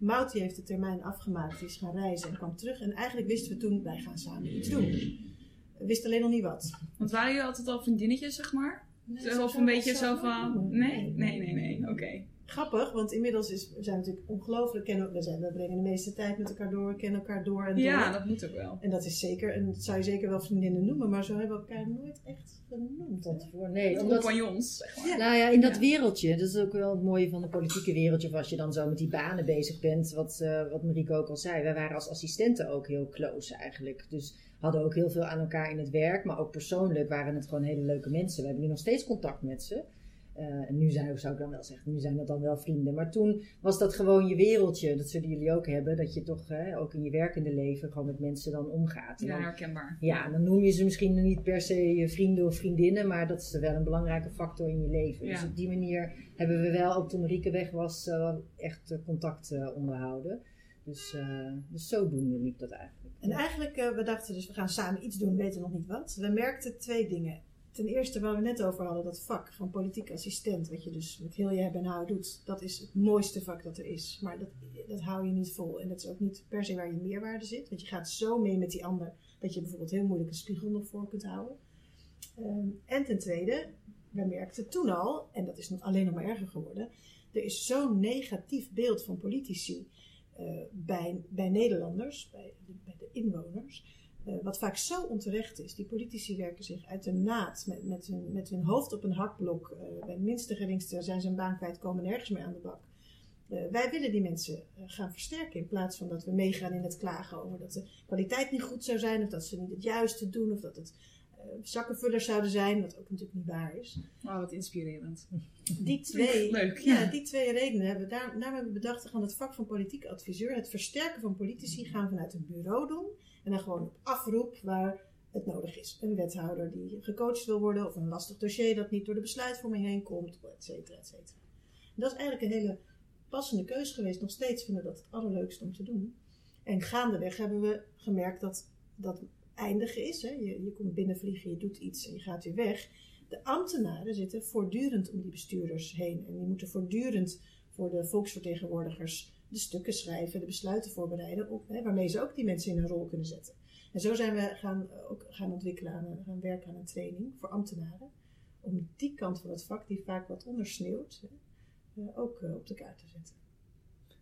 S4: Mout heeft de termijn afgemaakt, die is gaan reizen en kwam terug. En eigenlijk wisten we toen, wij gaan samen iets doen. We wisten alleen nog niet wat.
S2: Want waren jullie altijd al vriendinnetjes, zeg maar?
S4: Nee,
S2: of een beetje zo van... Nee? Nee, nee, nee. Oké.
S4: Grappig, want inmiddels is, we zijn natuurlijk ongelooflijk. kennen- We, zijn, we brengen de meeste tijd met elkaar door, kennen elkaar door en door.
S2: Ja, dat moet ook wel.
S4: En dat is zeker, en dat zou je zeker wel vriendinnen noemen, maar zo hebben we elkaar nooit echt genoemd.
S3: Tot
S4: hè.
S3: voor, nee, omdat,
S2: Compagnons, zeg maar.
S3: Nou ja, in dat
S2: Ja.
S3: wereldje, dat is ook wel het mooie van het politieke wereldje, of als je dan zo met die banen bezig bent, wat, eh wat Marieke ook al zei. Wij waren als assistenten ook heel close eigenlijk. Dus hadden ook heel veel aan elkaar in het werk, maar ook persoonlijk waren het gewoon hele leuke mensen. We hebben nu nog steeds contact met ze. Eh, en nu zijn, zou ik dan wel zeggen, nu zijn dat dan wel vrienden. Maar toen was dat gewoon je wereldje. Dat zullen jullie ook hebben, dat je toch hè, ook in je werkende leven gewoon met mensen dan omgaat. En
S2: Ja,
S3: dan-
S2: herkenbaar.
S3: ja, dan noem je ze misschien niet per se je vrienden of vriendinnen, maar dat is wel een belangrijke factor in je leven.
S2: Ja.
S3: Dus op die manier hebben we wel, ook toen Marieke weg was, eh, echt eh, contact eh, onderhouden. Dus, eh, dus zodoende liep dat eigenlijk.
S4: En eigenlijk, eh, we dachten dus, we gaan samen iets doen, weten nog niet wat. We merkten twee dingen. Ten eerste, waar we net over hadden, dat vak van politiek assistent, wat je dus met heel je hebben en houden doet, dat is het mooiste vak dat er is. Maar dat, dat hou je niet vol. En dat is ook niet per se waar je meerwaarde zit. Want je gaat zo mee met die ander, dat je bijvoorbeeld heel moeilijk een spiegel nog voor kunt houden. Ehm, en ten tweede, we merkten toen al, en dat is alleen nog maar erger geworden, er is zo'n negatief beeld van politici eh, bij, bij Nederlanders, bij de, bij de inwoners, wat vaak zo onterecht is. Die politici werken zich uit de naad met, met, hun, met hun hoofd op een hakblok. eh, bij het minste geringste zijn ze een baan kwijt, komen nergens meer aan de bak. Eh, wij willen die mensen eh, gaan versterken in plaats van dat we meegaan in het klagen over dat de kwaliteit niet goed zou zijn of dat ze niet het juiste doen of dat het eh, zakkenvullers zouden zijn, wat ook natuurlijk niet waar is.
S2: Wauw, wat inspirerend.
S4: Die twee,
S2: Leuk,
S4: ja.
S2: ja.
S4: die twee redenen hebben we daar, daarom hebben we bedacht, we gaan het vak van politiek adviseur, het versterken van politici, gaan we vanuit een bureau doen. En dan gewoon op afroep waar het nodig is. Een wethouder die gecoacht wil worden, of een lastig dossier dat niet door de besluitvorming heen komt, et cetera, et cetera. Dat is eigenlijk een hele passende keus geweest. Nog steeds vinden we dat het allerleukste om te doen. En gaandeweg hebben we gemerkt dat dat eindigen is. Hè. Je, je komt binnenvliegen, je doet iets en je gaat weer weg. De ambtenaren zitten voortdurend om die bestuurders heen. En die moeten voortdurend voor de volksvertegenwoordigers de stukken schrijven, de besluiten voorbereiden, op, hè, waarmee ze ook die mensen in hun rol kunnen zetten. En zo zijn we gaan, eh, ook gaan ontwikkelen, aan, een- gaan werken aan een training voor ambtenaren. Om die kant van het vak, die vaak wat ondersneeuwt, hè, eh, ook eh, op de kaart te zetten.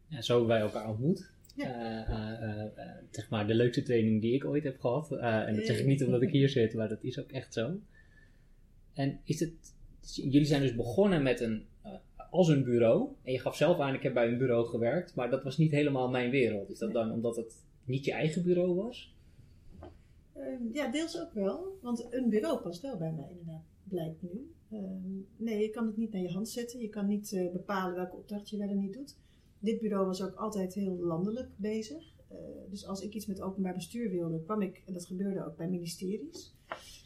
S5: Ja, zo hebben wij elkaar ontmoet.
S4: Ja.
S5: Eh, eh, eh, eh, zeg maar de leukste training die ik ooit heb gehad. Eh, en dat zeg ik niet omdat ik hier zit, maar dat is ook echt zo. En is het, jullie zijn dus begonnen met een, eh, als een bureau. En je gaf zelf aan, ik heb bij een bureau gewerkt, maar dat was niet helemaal mijn wereld. Is dat dan omdat het niet je eigen bureau was?
S4: Ehm, ja, deels ook wel. Want een bureau past wel bij mij inderdaad, blijkt nu. Ehm, nee, je kan het niet naar je hand zetten. Je kan niet eh, bepalen welke opdracht je wel en niet doet. Dit bureau was ook altijd heel landelijk bezig. Eh, dus als ik iets met openbaar bestuur wilde, kwam ik, en dat gebeurde ook bij ministeries.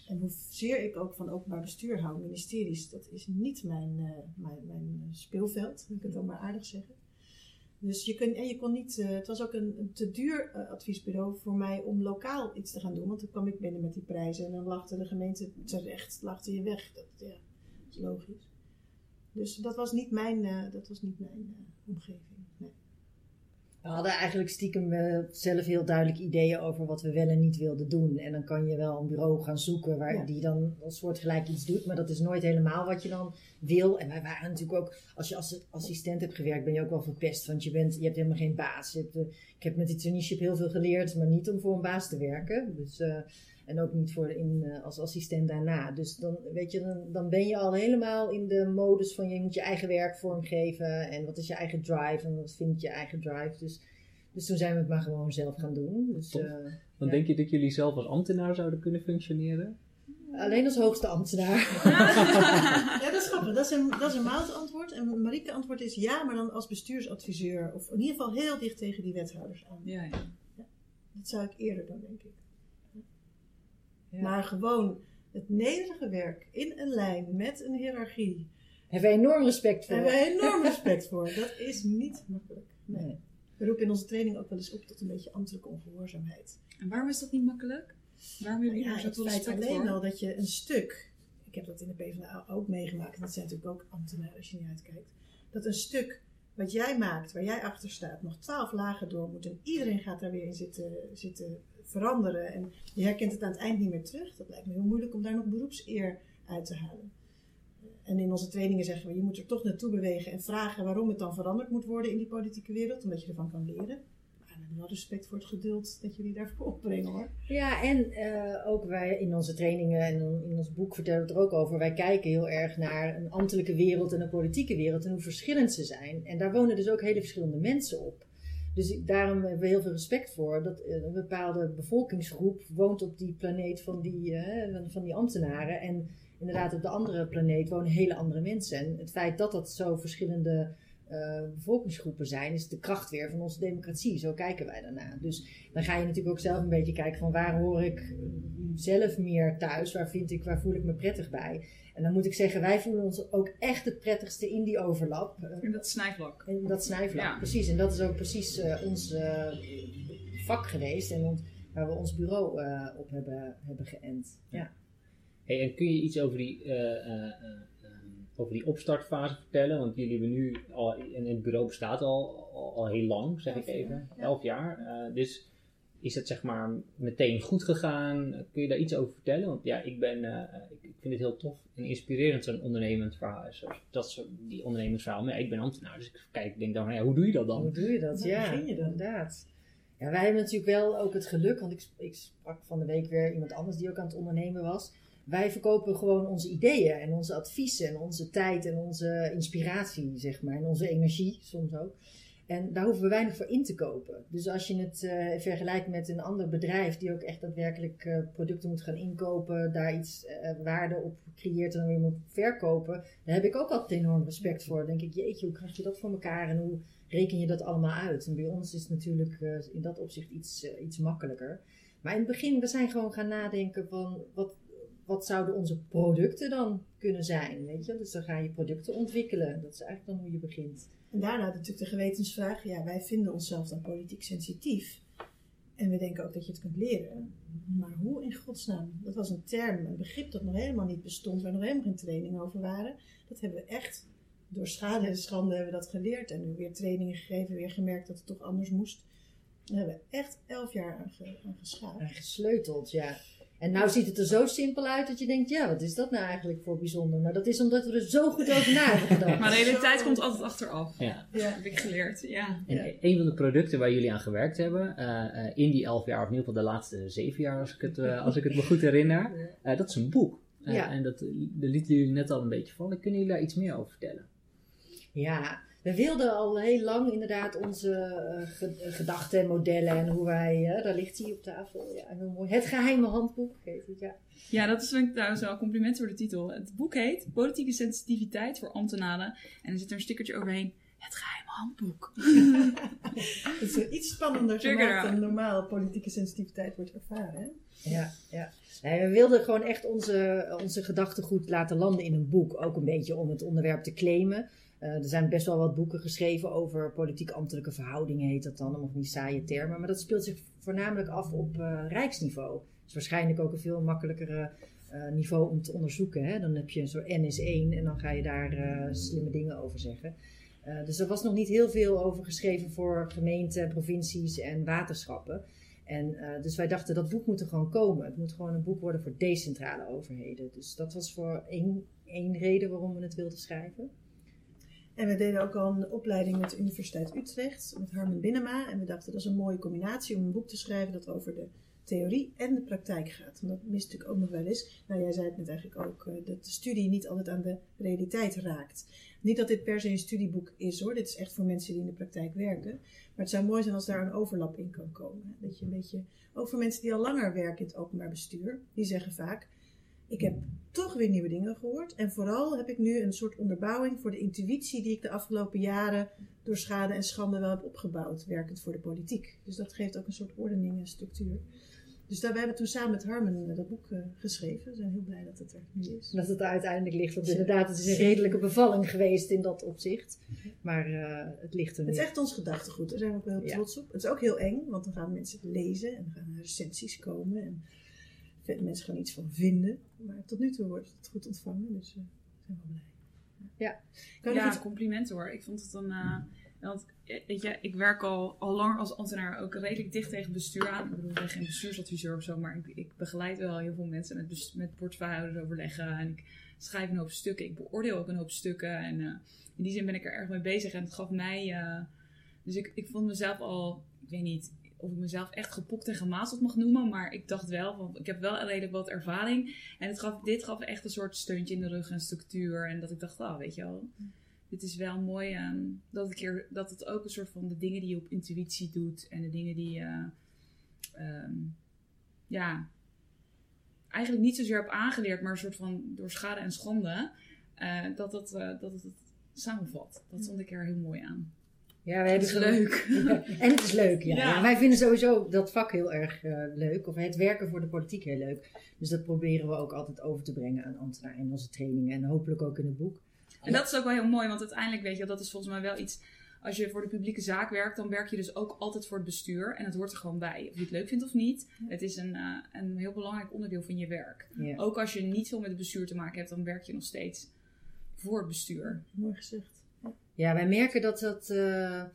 S4: En hoezeer ik ook van openbaar bestuur hou, ministeries, dat is niet mijn, eh, mijn, mijn speelveld, moet ik het dan maar aardig zeggen. Dus je en je kon niet, eh, het was ook een, te duur eh, adviesbureau voor mij om lokaal iets te gaan doen. Want dan kwam ik binnen met die prijzen en dan lachte de gemeente terecht, lachte je weg. Dat, ja, is logisch. Dus dat was niet mijn, eh, dat was niet mijn eh, omgeving.
S3: We hadden eigenlijk stiekem zelf heel duidelijk ideeën over wat we wel en niet wilden doen. En dan kan je wel een bureau gaan zoeken waar
S4: Ja.
S3: die dan als soortgelijk iets doet. Maar dat is nooit helemaal wat je dan wil. En wij waren natuurlijk ook, als je als assistent hebt gewerkt, ben je ook wel verpest. Want je, bent, je hebt helemaal geen baas. Je hebt, eh, ik heb met die traineeship heel veel geleerd, maar niet om voor een baas te werken. Dus, eh, en ook niet voor in, eh, als assistent daarna. Dus dan, weet je, dan, dan ben je al helemaal in de modus van je moet je eigen werk vormgeven. En wat is je eigen drive en wat vindt je eigen drive. Dus, dus toen zijn we het maar gewoon zelf gaan doen. Dus, eh,
S5: Dan
S3: Ja.
S5: denk je dat jullie zelf als ambtenaar zouden kunnen functioneren?
S3: alleen als hoogste ambtenaar.
S4: Ja, dat is grappig. Dat is een, dat is een antwoord. En Marieke antwoord is ja, maar dan als bestuursadviseur. Of in ieder geval heel dicht tegen die wethouders aan.
S2: Ja, ja.
S4: Dat zou ik eerder doen, denk ik.
S3: Ja.
S4: Maar gewoon het nederige werk in een lijn met een hiërarchie.
S3: Hebben we enorm respect voor.
S4: Daar hebben we enorm respect voor. Dat is niet makkelijk. Nee.
S3: Nee.
S4: We roepen in onze training ook wel eens op tot een beetje ambtelijke ongehoorzaamheid.
S2: En waarom is dat niet makkelijk? Waarom hebben jullie
S4: Ja,
S2: daar
S4: het alleen
S2: voor?
S4: al dat je een stuk, ik heb dat in de PvdA ook meegemaakt, en dat zijn natuurlijk ook ambtenaren als je niet uitkijkt, dat een stuk wat jij maakt, waar jij achter staat, nog twaalf lagen door moet en iedereen gaat daar weer in zitten, zitten veranderen en je herkent het aan het eind niet meer terug. Dat lijkt me heel moeilijk om daar nog beroepseer uit te halen. En in onze trainingen zeggen we, je moet er toch naartoe bewegen en vragen waarom het dan veranderd moet worden in die politieke wereld, omdat je ervan kan leren. Maar hebben wel respect voor het geduld dat jullie daarvoor opbrengen hoor.
S3: Ja, en eh, ook wij in onze trainingen en in ons boek vertellen we het er ook over. Wij kijken heel erg naar een ambtelijke wereld en een politieke wereld en hoe verschillend ze zijn. En daar wonen dus ook hele verschillende mensen op. Dus ik- daarom hebben we heel veel respect voor dat eh, een bepaalde bevolkingsgroep woont op die planeet van die, eh, van- die ambtenaren. En inderdaad op de andere planeet wonen hele andere mensen. En het feit dat dat zo verschillende eh, bevolkingsgroepen zijn, is de kracht weer van onze democratie. Zo kijken wij daarna. Dus dan ga je natuurlijk ook zelf een beetje kijken van waar hoor ik zelf meer thuis, waar, vind ik, waar voel ik me prettig bij. En dan moet ik zeggen, wij voelen ons ook echt het prettigste in die overlap.
S2: In dat snijvlak.
S3: in dat snijvlak,
S2: Ja.
S3: precies. En dat is ook precies eh, ons eh, vak geweest en ons- waar we ons bureau eh, op hebben, hebben geënt. Ja.
S5: Hey, en kun je iets over die, eh, eh, eh, ehm, over die opstartfase vertellen? Want jullie hebben nu al, en het bureau bestaat al, al, al heel lang, zeg
S4: Elf
S5: ik even.
S4: ja.
S5: Elf jaar. Eh, dus is het zeg maar meteen goed gegaan? Kun je daar iets over vertellen? Want ja, ik ben, eh, ik, vind het heel tof en inspirerend zo'n ondernemend verhaal. Zoals dat soort, die ondernemingsverhaal. Maar ja, ik ben ambtenaar, dus ik kijk, ik denk dan van ja, hoe doe je dat dan?
S3: Hoe doe je dat?
S4: Hoe
S3: ja,
S4: begin je dan?
S3: inderdaad. Ja, wij hebben natuurlijk wel ook het geluk, want ik, ik sprak van de week weer iemand anders die ook aan het ondernemen was. Wij verkopen gewoon onze ideeën en onze adviezen en onze tijd en onze inspiratie, zeg maar, en onze energie soms ook. En daar hoeven we weinig voor in te kopen. Dus als je het eh, vergelijkt met een ander bedrijf die ook echt daadwerkelijk eh, producten moet gaan inkopen, daar iets eh, waarde op creëert en dan weer moet verkopen, daar heb ik ook altijd enorm respect voor. Dan denk ik, jeetje, hoe krijg je dat voor elkaar en hoe reken je dat allemaal uit? En bij ons is het natuurlijk in dat opzicht iets, iets makkelijker. Maar in het begin, we zijn gewoon gaan nadenken van wat, wat zouden onze producten dan kunnen zijn, weet je? Dus dan ga je producten ontwikkelen. Dat is eigenlijk dan hoe je begint.
S4: En daarna natuurlijk de gewetensvraag. Ja, wij vinden onszelf dan politiek sensitief. En we denken ook dat je het kunt leren. Maar hoe in godsnaam? Dat was een term, een begrip dat nog helemaal niet bestond, waar nog helemaal geen training over waren. Dat hebben we echt door schade en schande hebben we dat geleerd. En nu weer trainingen gegeven, weer gemerkt dat het toch anders moest. Daar hebben we echt elf jaar aan, ge, aan
S3: gesleuteld, ja. En nou ziet het er zo simpel uit dat je denkt, ja, wat is dat nou eigenlijk voor bijzonder? Maar dat is omdat we er zo goed over na hebben gedacht.
S2: Maar de realiteit komt altijd achteraf.
S5: Ja.
S4: Ja.
S2: heb ik geleerd. Ja.
S5: En
S4: Ja.
S5: een van de producten waar jullie aan gewerkt hebben, eh, eh, in die elf jaar, of in ieder geval de laatste zeven jaar, als ik het, eh, als ik het me goed herinner, eh, dat is een boek.
S3: Ja.
S5: En dat, dat lieten jullie net al een beetje vallen. Kunnen jullie daar iets meer over vertellen?
S3: Ja, we wilden al heel lang inderdaad onze eh, ge- gedachten en modellen en hoe wij, eh, daar ligt hij op tafel, ja, heel mooi. Het geheime handboek heet het, ja.
S2: ja, dat is trouwens wel een compliment voor de titel. Het boek heet Politieke sensitiviteit voor ambtenaren. En er zit er een stickertje overheen. Het geheime handboek.
S4: Het is iets spannender gemaakt dan normaal politieke sensitiviteit wordt ervaren. Hè?
S3: Ja, ja. Nee, we wilden gewoon echt onze, onze gedachtegoed laten landen in een boek. Ook een beetje om het onderwerp te claimen. Eh, er zijn best wel wat boeken geschreven over politiek-ambtelijke verhoudingen, heet dat dan. Allemaal van die saaie termen. Maar dat speelt zich voornamelijk af op eh, rijksniveau. Dat is waarschijnlijk ook een veel makkelijkere eh, niveau om te onderzoeken. Hè? Dan heb je een soort N-1 en dan ga je daar slimme dingen over zeggen. Dus er was nog niet heel veel over geschreven voor gemeenten, provincies en waterschappen. En dus wij dachten dat boek moet er gewoon komen. Het moet gewoon een boek worden voor decentrale overheden. Dus dat was voor één, één reden waarom we het wilden schrijven.
S4: En we deden ook al een opleiding met de Universiteit Utrecht, met Harmen Binnenma. En we dachten dat is een mooie combinatie om een boek te schrijven dat over de theorie en de praktijk gaat. En dat mist natuurlijk ook nog wel eens. Nou, jij zei het net eigenlijk ook, eh, dat de studie niet altijd aan de realiteit raakt. Niet dat dit per se een studieboek is hoor, dit is echt voor mensen die in de praktijk werken. Maar het zou mooi zijn als daar een overlap in kan komen. Dat je een beetje, ook voor mensen die al langer werken in het openbaar bestuur, die zeggen vaak, ik heb toch weer nieuwe dingen gehoord. En vooral heb ik nu een soort onderbouwing voor de intuïtie die ik de afgelopen jaren door schade en schande wel heb opgebouwd, werkend voor de politiek. Dus dat geeft ook een soort ordening en structuur. Dus daar, we hebben toen samen met Harmen eh, dat boek eh, geschreven. We zijn heel blij dat het er nu is.
S3: Dat het er uiteindelijk ligt. Want inderdaad, het is een redelijke bevalling geweest in dat opzicht. Maar eh, het ligt er
S4: Het
S3: nu.
S4: is echt ons gedachtegoed. Daar zijn we ook wel heel
S3: Ja.
S4: trots op. Het is ook heel eng, want dan gaan mensen het lezen en dan gaan er recensies komen. En mensen gaan iets van vinden. Maar tot nu toe wordt het goed ontvangen, dus we zijn wel blij.
S3: Ja.
S4: Kan ik
S2: Ja,
S4: iets
S2: complimenten hoor. Ik vond het een. eh, want eh, weet je, ik werk al, al lang als ambtenaar ook redelijk dicht tegen bestuur aan. Ik bedoel, ik ben geen bestuursadviseur of zo, maar ik, ik begeleid wel heel veel mensen met, met portefeuillehouders overleggen. En ik schrijf een hoop stukken. Ik beoordeel ook een hoop stukken. En in die zin ben ik er erg mee bezig. En het gaf mij. dus ik, ik vond mezelf al. Ik weet niet of ik mezelf echt gepokt en gemazeld mag noemen. Maar ik dacht wel, van, ik heb wel redelijk wat ervaring. En het gaf, dit gaf echt een soort steuntje in de rug en structuur. En dat ik dacht, oh, weet je wel dit is wel mooi ehm, dat, ik keer, dat het ook een soort van de dingen die je op intuïtie doet en de dingen die je ehm, ja, eigenlijk niet zozeer heb aangeleerd, maar een soort van door schade en schande, eh, dat, het, eh, dat het samenvat. Dat vond ik er heel mooi aan.
S3: Ja, we
S2: Het
S3: hebben
S2: is
S3: gewoon-
S2: leuk.
S3: En het is leuk, ja.
S2: Ja.
S3: Ja, Wij vinden sowieso dat vak heel erg eh, leuk. Of het werken voor de politiek heel leuk. Dus dat proberen we ook altijd over te brengen aan ambtenaren in onze trainingen. En hopelijk ook in het boek.
S2: En dat is ook wel heel mooi, want uiteindelijk weet je, dat is volgens mij wel iets. Als je voor de publieke zaak werkt, dan werk je dus ook altijd voor het bestuur. En het hoort er gewoon bij. Of je het leuk vindt of niet. Het is een, eh, een heel belangrijk onderdeel van je werk.
S3: Ja.
S2: Ook als je niet veel met het bestuur te maken hebt, dan werk je nog steeds voor het bestuur.
S4: Mooi gezegd.
S3: Ja, wij merken dat dat, eh, eh,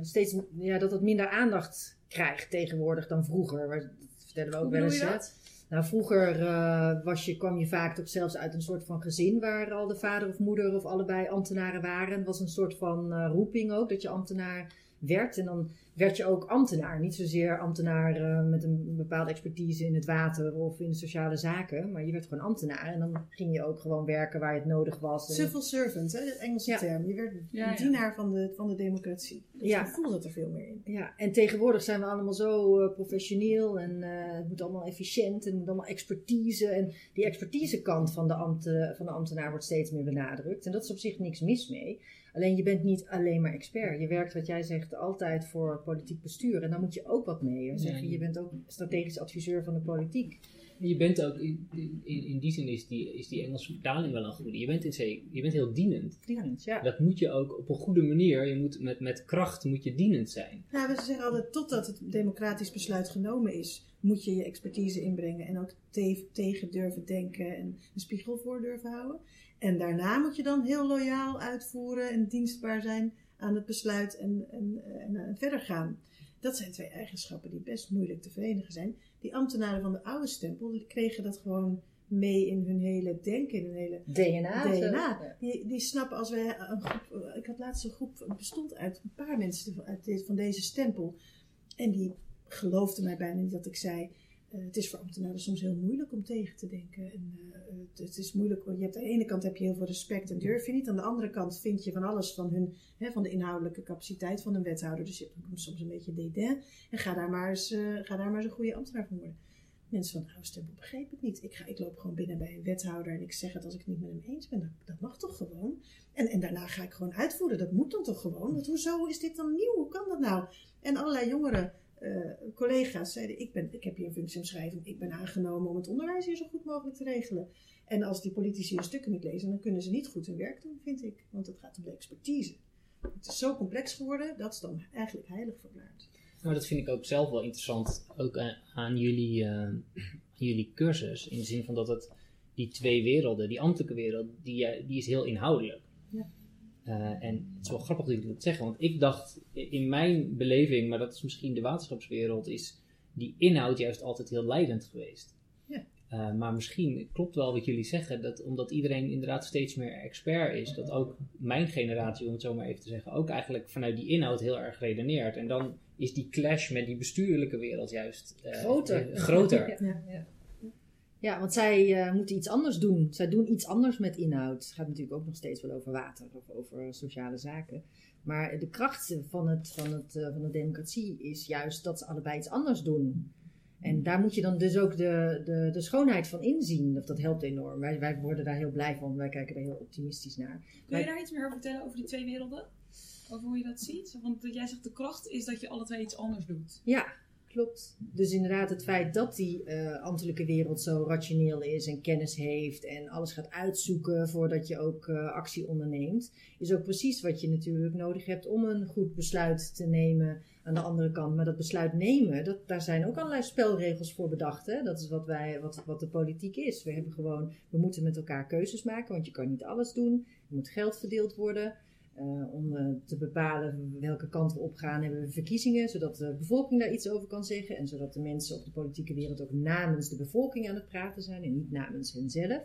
S3: steeds ja, dat dat minder aandacht krijgt tegenwoordig dan vroeger. Dat vertellen we ook
S2: Hoe
S3: wel eens.
S2: dat?
S3: Nou, vroeger eh, was je, kwam je vaak toch zelfs uit een soort van gezin waar al de vader of moeder of allebei ambtenaren waren. Het was een soort van roeping ook, dat je ambtenaar werd. En dan werd je ook ambtenaar. Niet zozeer ambtenaar eh, met een bepaalde expertise in het water of in de sociale zaken. Maar je werd gewoon ambtenaar. En dan ging je ook gewoon werken waar het nodig was. En-
S4: Civil servant, hè, de Engelse
S3: Ja.
S4: term. Je werd
S2: Ja,
S4: een
S2: ja.
S4: dienaar van de, van de democratie. Dus
S3: Ja.
S4: je voelde er veel meer in.
S3: Ja, en tegenwoordig zijn we allemaal zo eh, professioneel en eh, het moet allemaal efficiënt en het moet allemaal expertise. En die expertisekant van de, ambte, van de ambtenaar wordt steeds meer benadrukt. En dat is op zich niks mis mee. Alleen je bent niet alleen maar expert. Je werkt, wat jij zegt, altijd voor politiek bestuur. En daar moet je ook wat mee. Dan zeg je, je bent ook strategisch adviseur van de politiek.
S5: Je bent ook, in, in, in die zin is die, is die Engelse vertaling wel een goede. Je bent, in zee, je bent heel dienend.
S3: Dienend, ja.
S5: Dat moet je ook op een goede manier, je moet met, met kracht moet je dienend zijn.
S4: Nou, we zeggen altijd, totdat het democratisch besluit genomen is, moet je je expertise inbrengen en ook te- tegen durven denken en een spiegel voor durven houden. En daarna moet je dan heel loyaal uitvoeren en dienstbaar zijn aan het besluit en, en, en, en verder gaan. Dat zijn twee eigenschappen die best moeilijk te verenigen zijn. Die ambtenaren van de oude stempel die kregen dat gewoon mee in hun hele denken, in hun hele
S3: DNA. zo.
S4: DNA.
S3: Ja.
S4: Die, die snappen als wij een groep. Ik had laatst een groep, bestond uit een paar mensen uit dit- van deze stempel. En die geloofden mij bijna niet dat ik zei. Eh, het is voor ambtenaren soms heel moeilijk om tegen te denken. En, eh, het, is moeilijk. Je hebt, aan de ene kant heb je heel veel respect en durf je niet. Aan de andere kant vind je van alles van, hun, hè, van de inhoudelijk capaciteit van een wethouder. Dus je hebt soms een beetje dédain. En ga daar maar eens, eh, ga daar maar een goede ambtenaar van worden. Mensen van de oude stempel begrepen het niet. Ik, ga, ik loop gewoon binnen bij een wethouder en ik zeg het als ik het niet met hem eens ben. Dat, dat mag toch gewoon? En, en daarna ga ik gewoon uitvoeren. Dat moet dan toch gewoon? Want hoezo is dit dan nieuw? Hoe kan dat nou? En allerlei jongere eh, collega's zeiden: ik, ben, ik heb hier een functieomschrijving. Ik ben aangenomen om het onderwijs hier zo goed mogelijk te regelen. En als die politici hun stukken niet lezen, dan kunnen ze niet goed hun werk doen, vind ik. Want het gaat om de expertise. Het is zo complex geworden, dat is dan eigenlijk heilig verklaard.
S5: Nou, dat vind ik ook zelf wel interessant, ook aan, jullie, eh, aan jullie cursus. In de zin van dat het die twee werelden, die ambtelijke wereld, die, eh, die is heel inhoudelijk.
S4: Ja.
S5: Eh, en het is wel grappig dat jullie dat zeggen, want ik dacht in mijn beleving, maar dat is misschien de waterschapswereld, is die inhoud juist altijd heel leidend geweest.
S4: Ja.
S5: Eh, maar misschien klopt wel wat jullie zeggen, dat omdat iedereen inderdaad steeds meer expert is, dat ook mijn generatie, om het zo maar even te zeggen, ook eigenlijk vanuit die inhoud heel erg redeneert. En dan is die clash met die bestuurlijke wereld juist eh,
S3: Groter.
S5: groter.
S3: Ja, ja. Ja, want zij eh, moeten iets anders doen. Zij doen iets anders met inhoud. Het gaat natuurlijk ook nog steeds wel over water of over sociale zaken. Maar de kracht van, het, van, het, eh, van de democratie is juist dat ze allebei iets anders doen. En daar moet je dan dus ook de, de, de schoonheid van inzien. Dat, dat helpt enorm. Wij, wij worden daar heel blij van. Wij kijken daar heel optimistisch naar.
S2: Kun je daar iets meer over vertellen over die twee werelden? Over hoe je dat ziet? Want jij zegt de kracht is dat je alle twee iets anders doet.
S3: Ja, klopt. Dus inderdaad het feit dat die eh, ambtelijke wereld zo rationeel is en kennis heeft en alles gaat uitzoeken voordat je ook eh, actie onderneemt, is ook precies wat je natuurlijk nodig hebt om een goed besluit te nemen aan de andere kant. Maar dat besluit nemen, dat, daar zijn ook allerlei spelregels voor bedacht. Hè? Dat is wat, wij, wat, wat de politiek is. We, hebben gewoon, we moeten met elkaar keuzes maken, want je kan niet alles doen. Er moet geld verdeeld worden. Uh, om uh, te bepalen welke kant we op gaan, hebben we verkiezingen, zodat de bevolking daar iets over kan zeggen. En zodat de mensen op de politieke wereld ook namens de bevolking aan het praten zijn en niet namens henzelf.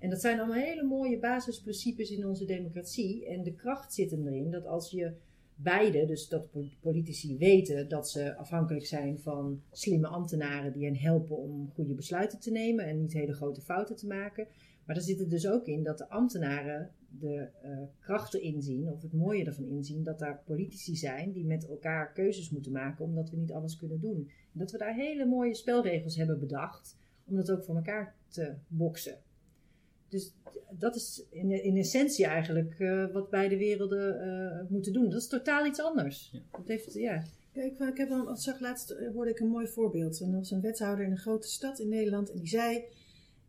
S3: En dat zijn allemaal hele mooie basisprincipes in onze democratie. En de kracht zit erin dat als je beide, dus dat politici weten dat ze afhankelijk zijn van slimme ambtenaren die hen helpen om goede besluiten te nemen en niet hele grote fouten te maken. Maar daar zit het dus ook in dat de ambtenaren de uh, krachten inzien, of het mooie ervan inzien, dat daar politici zijn die met elkaar keuzes moeten maken, omdat we niet alles kunnen doen. En dat we daar hele mooie spelregels hebben bedacht, om dat ook voor elkaar te boksen. Dus dat is in, in essentie eigenlijk uh, wat beide werelden uh, moeten doen. Dat is totaal iets anders.
S5: Ja.
S3: Dat heeft, ja.
S4: Ja, ik, ik heb al, zag laatst eh, hoorde ik een mooi voorbeeld. Er was een wethouder in een grote stad in Nederland en die zei,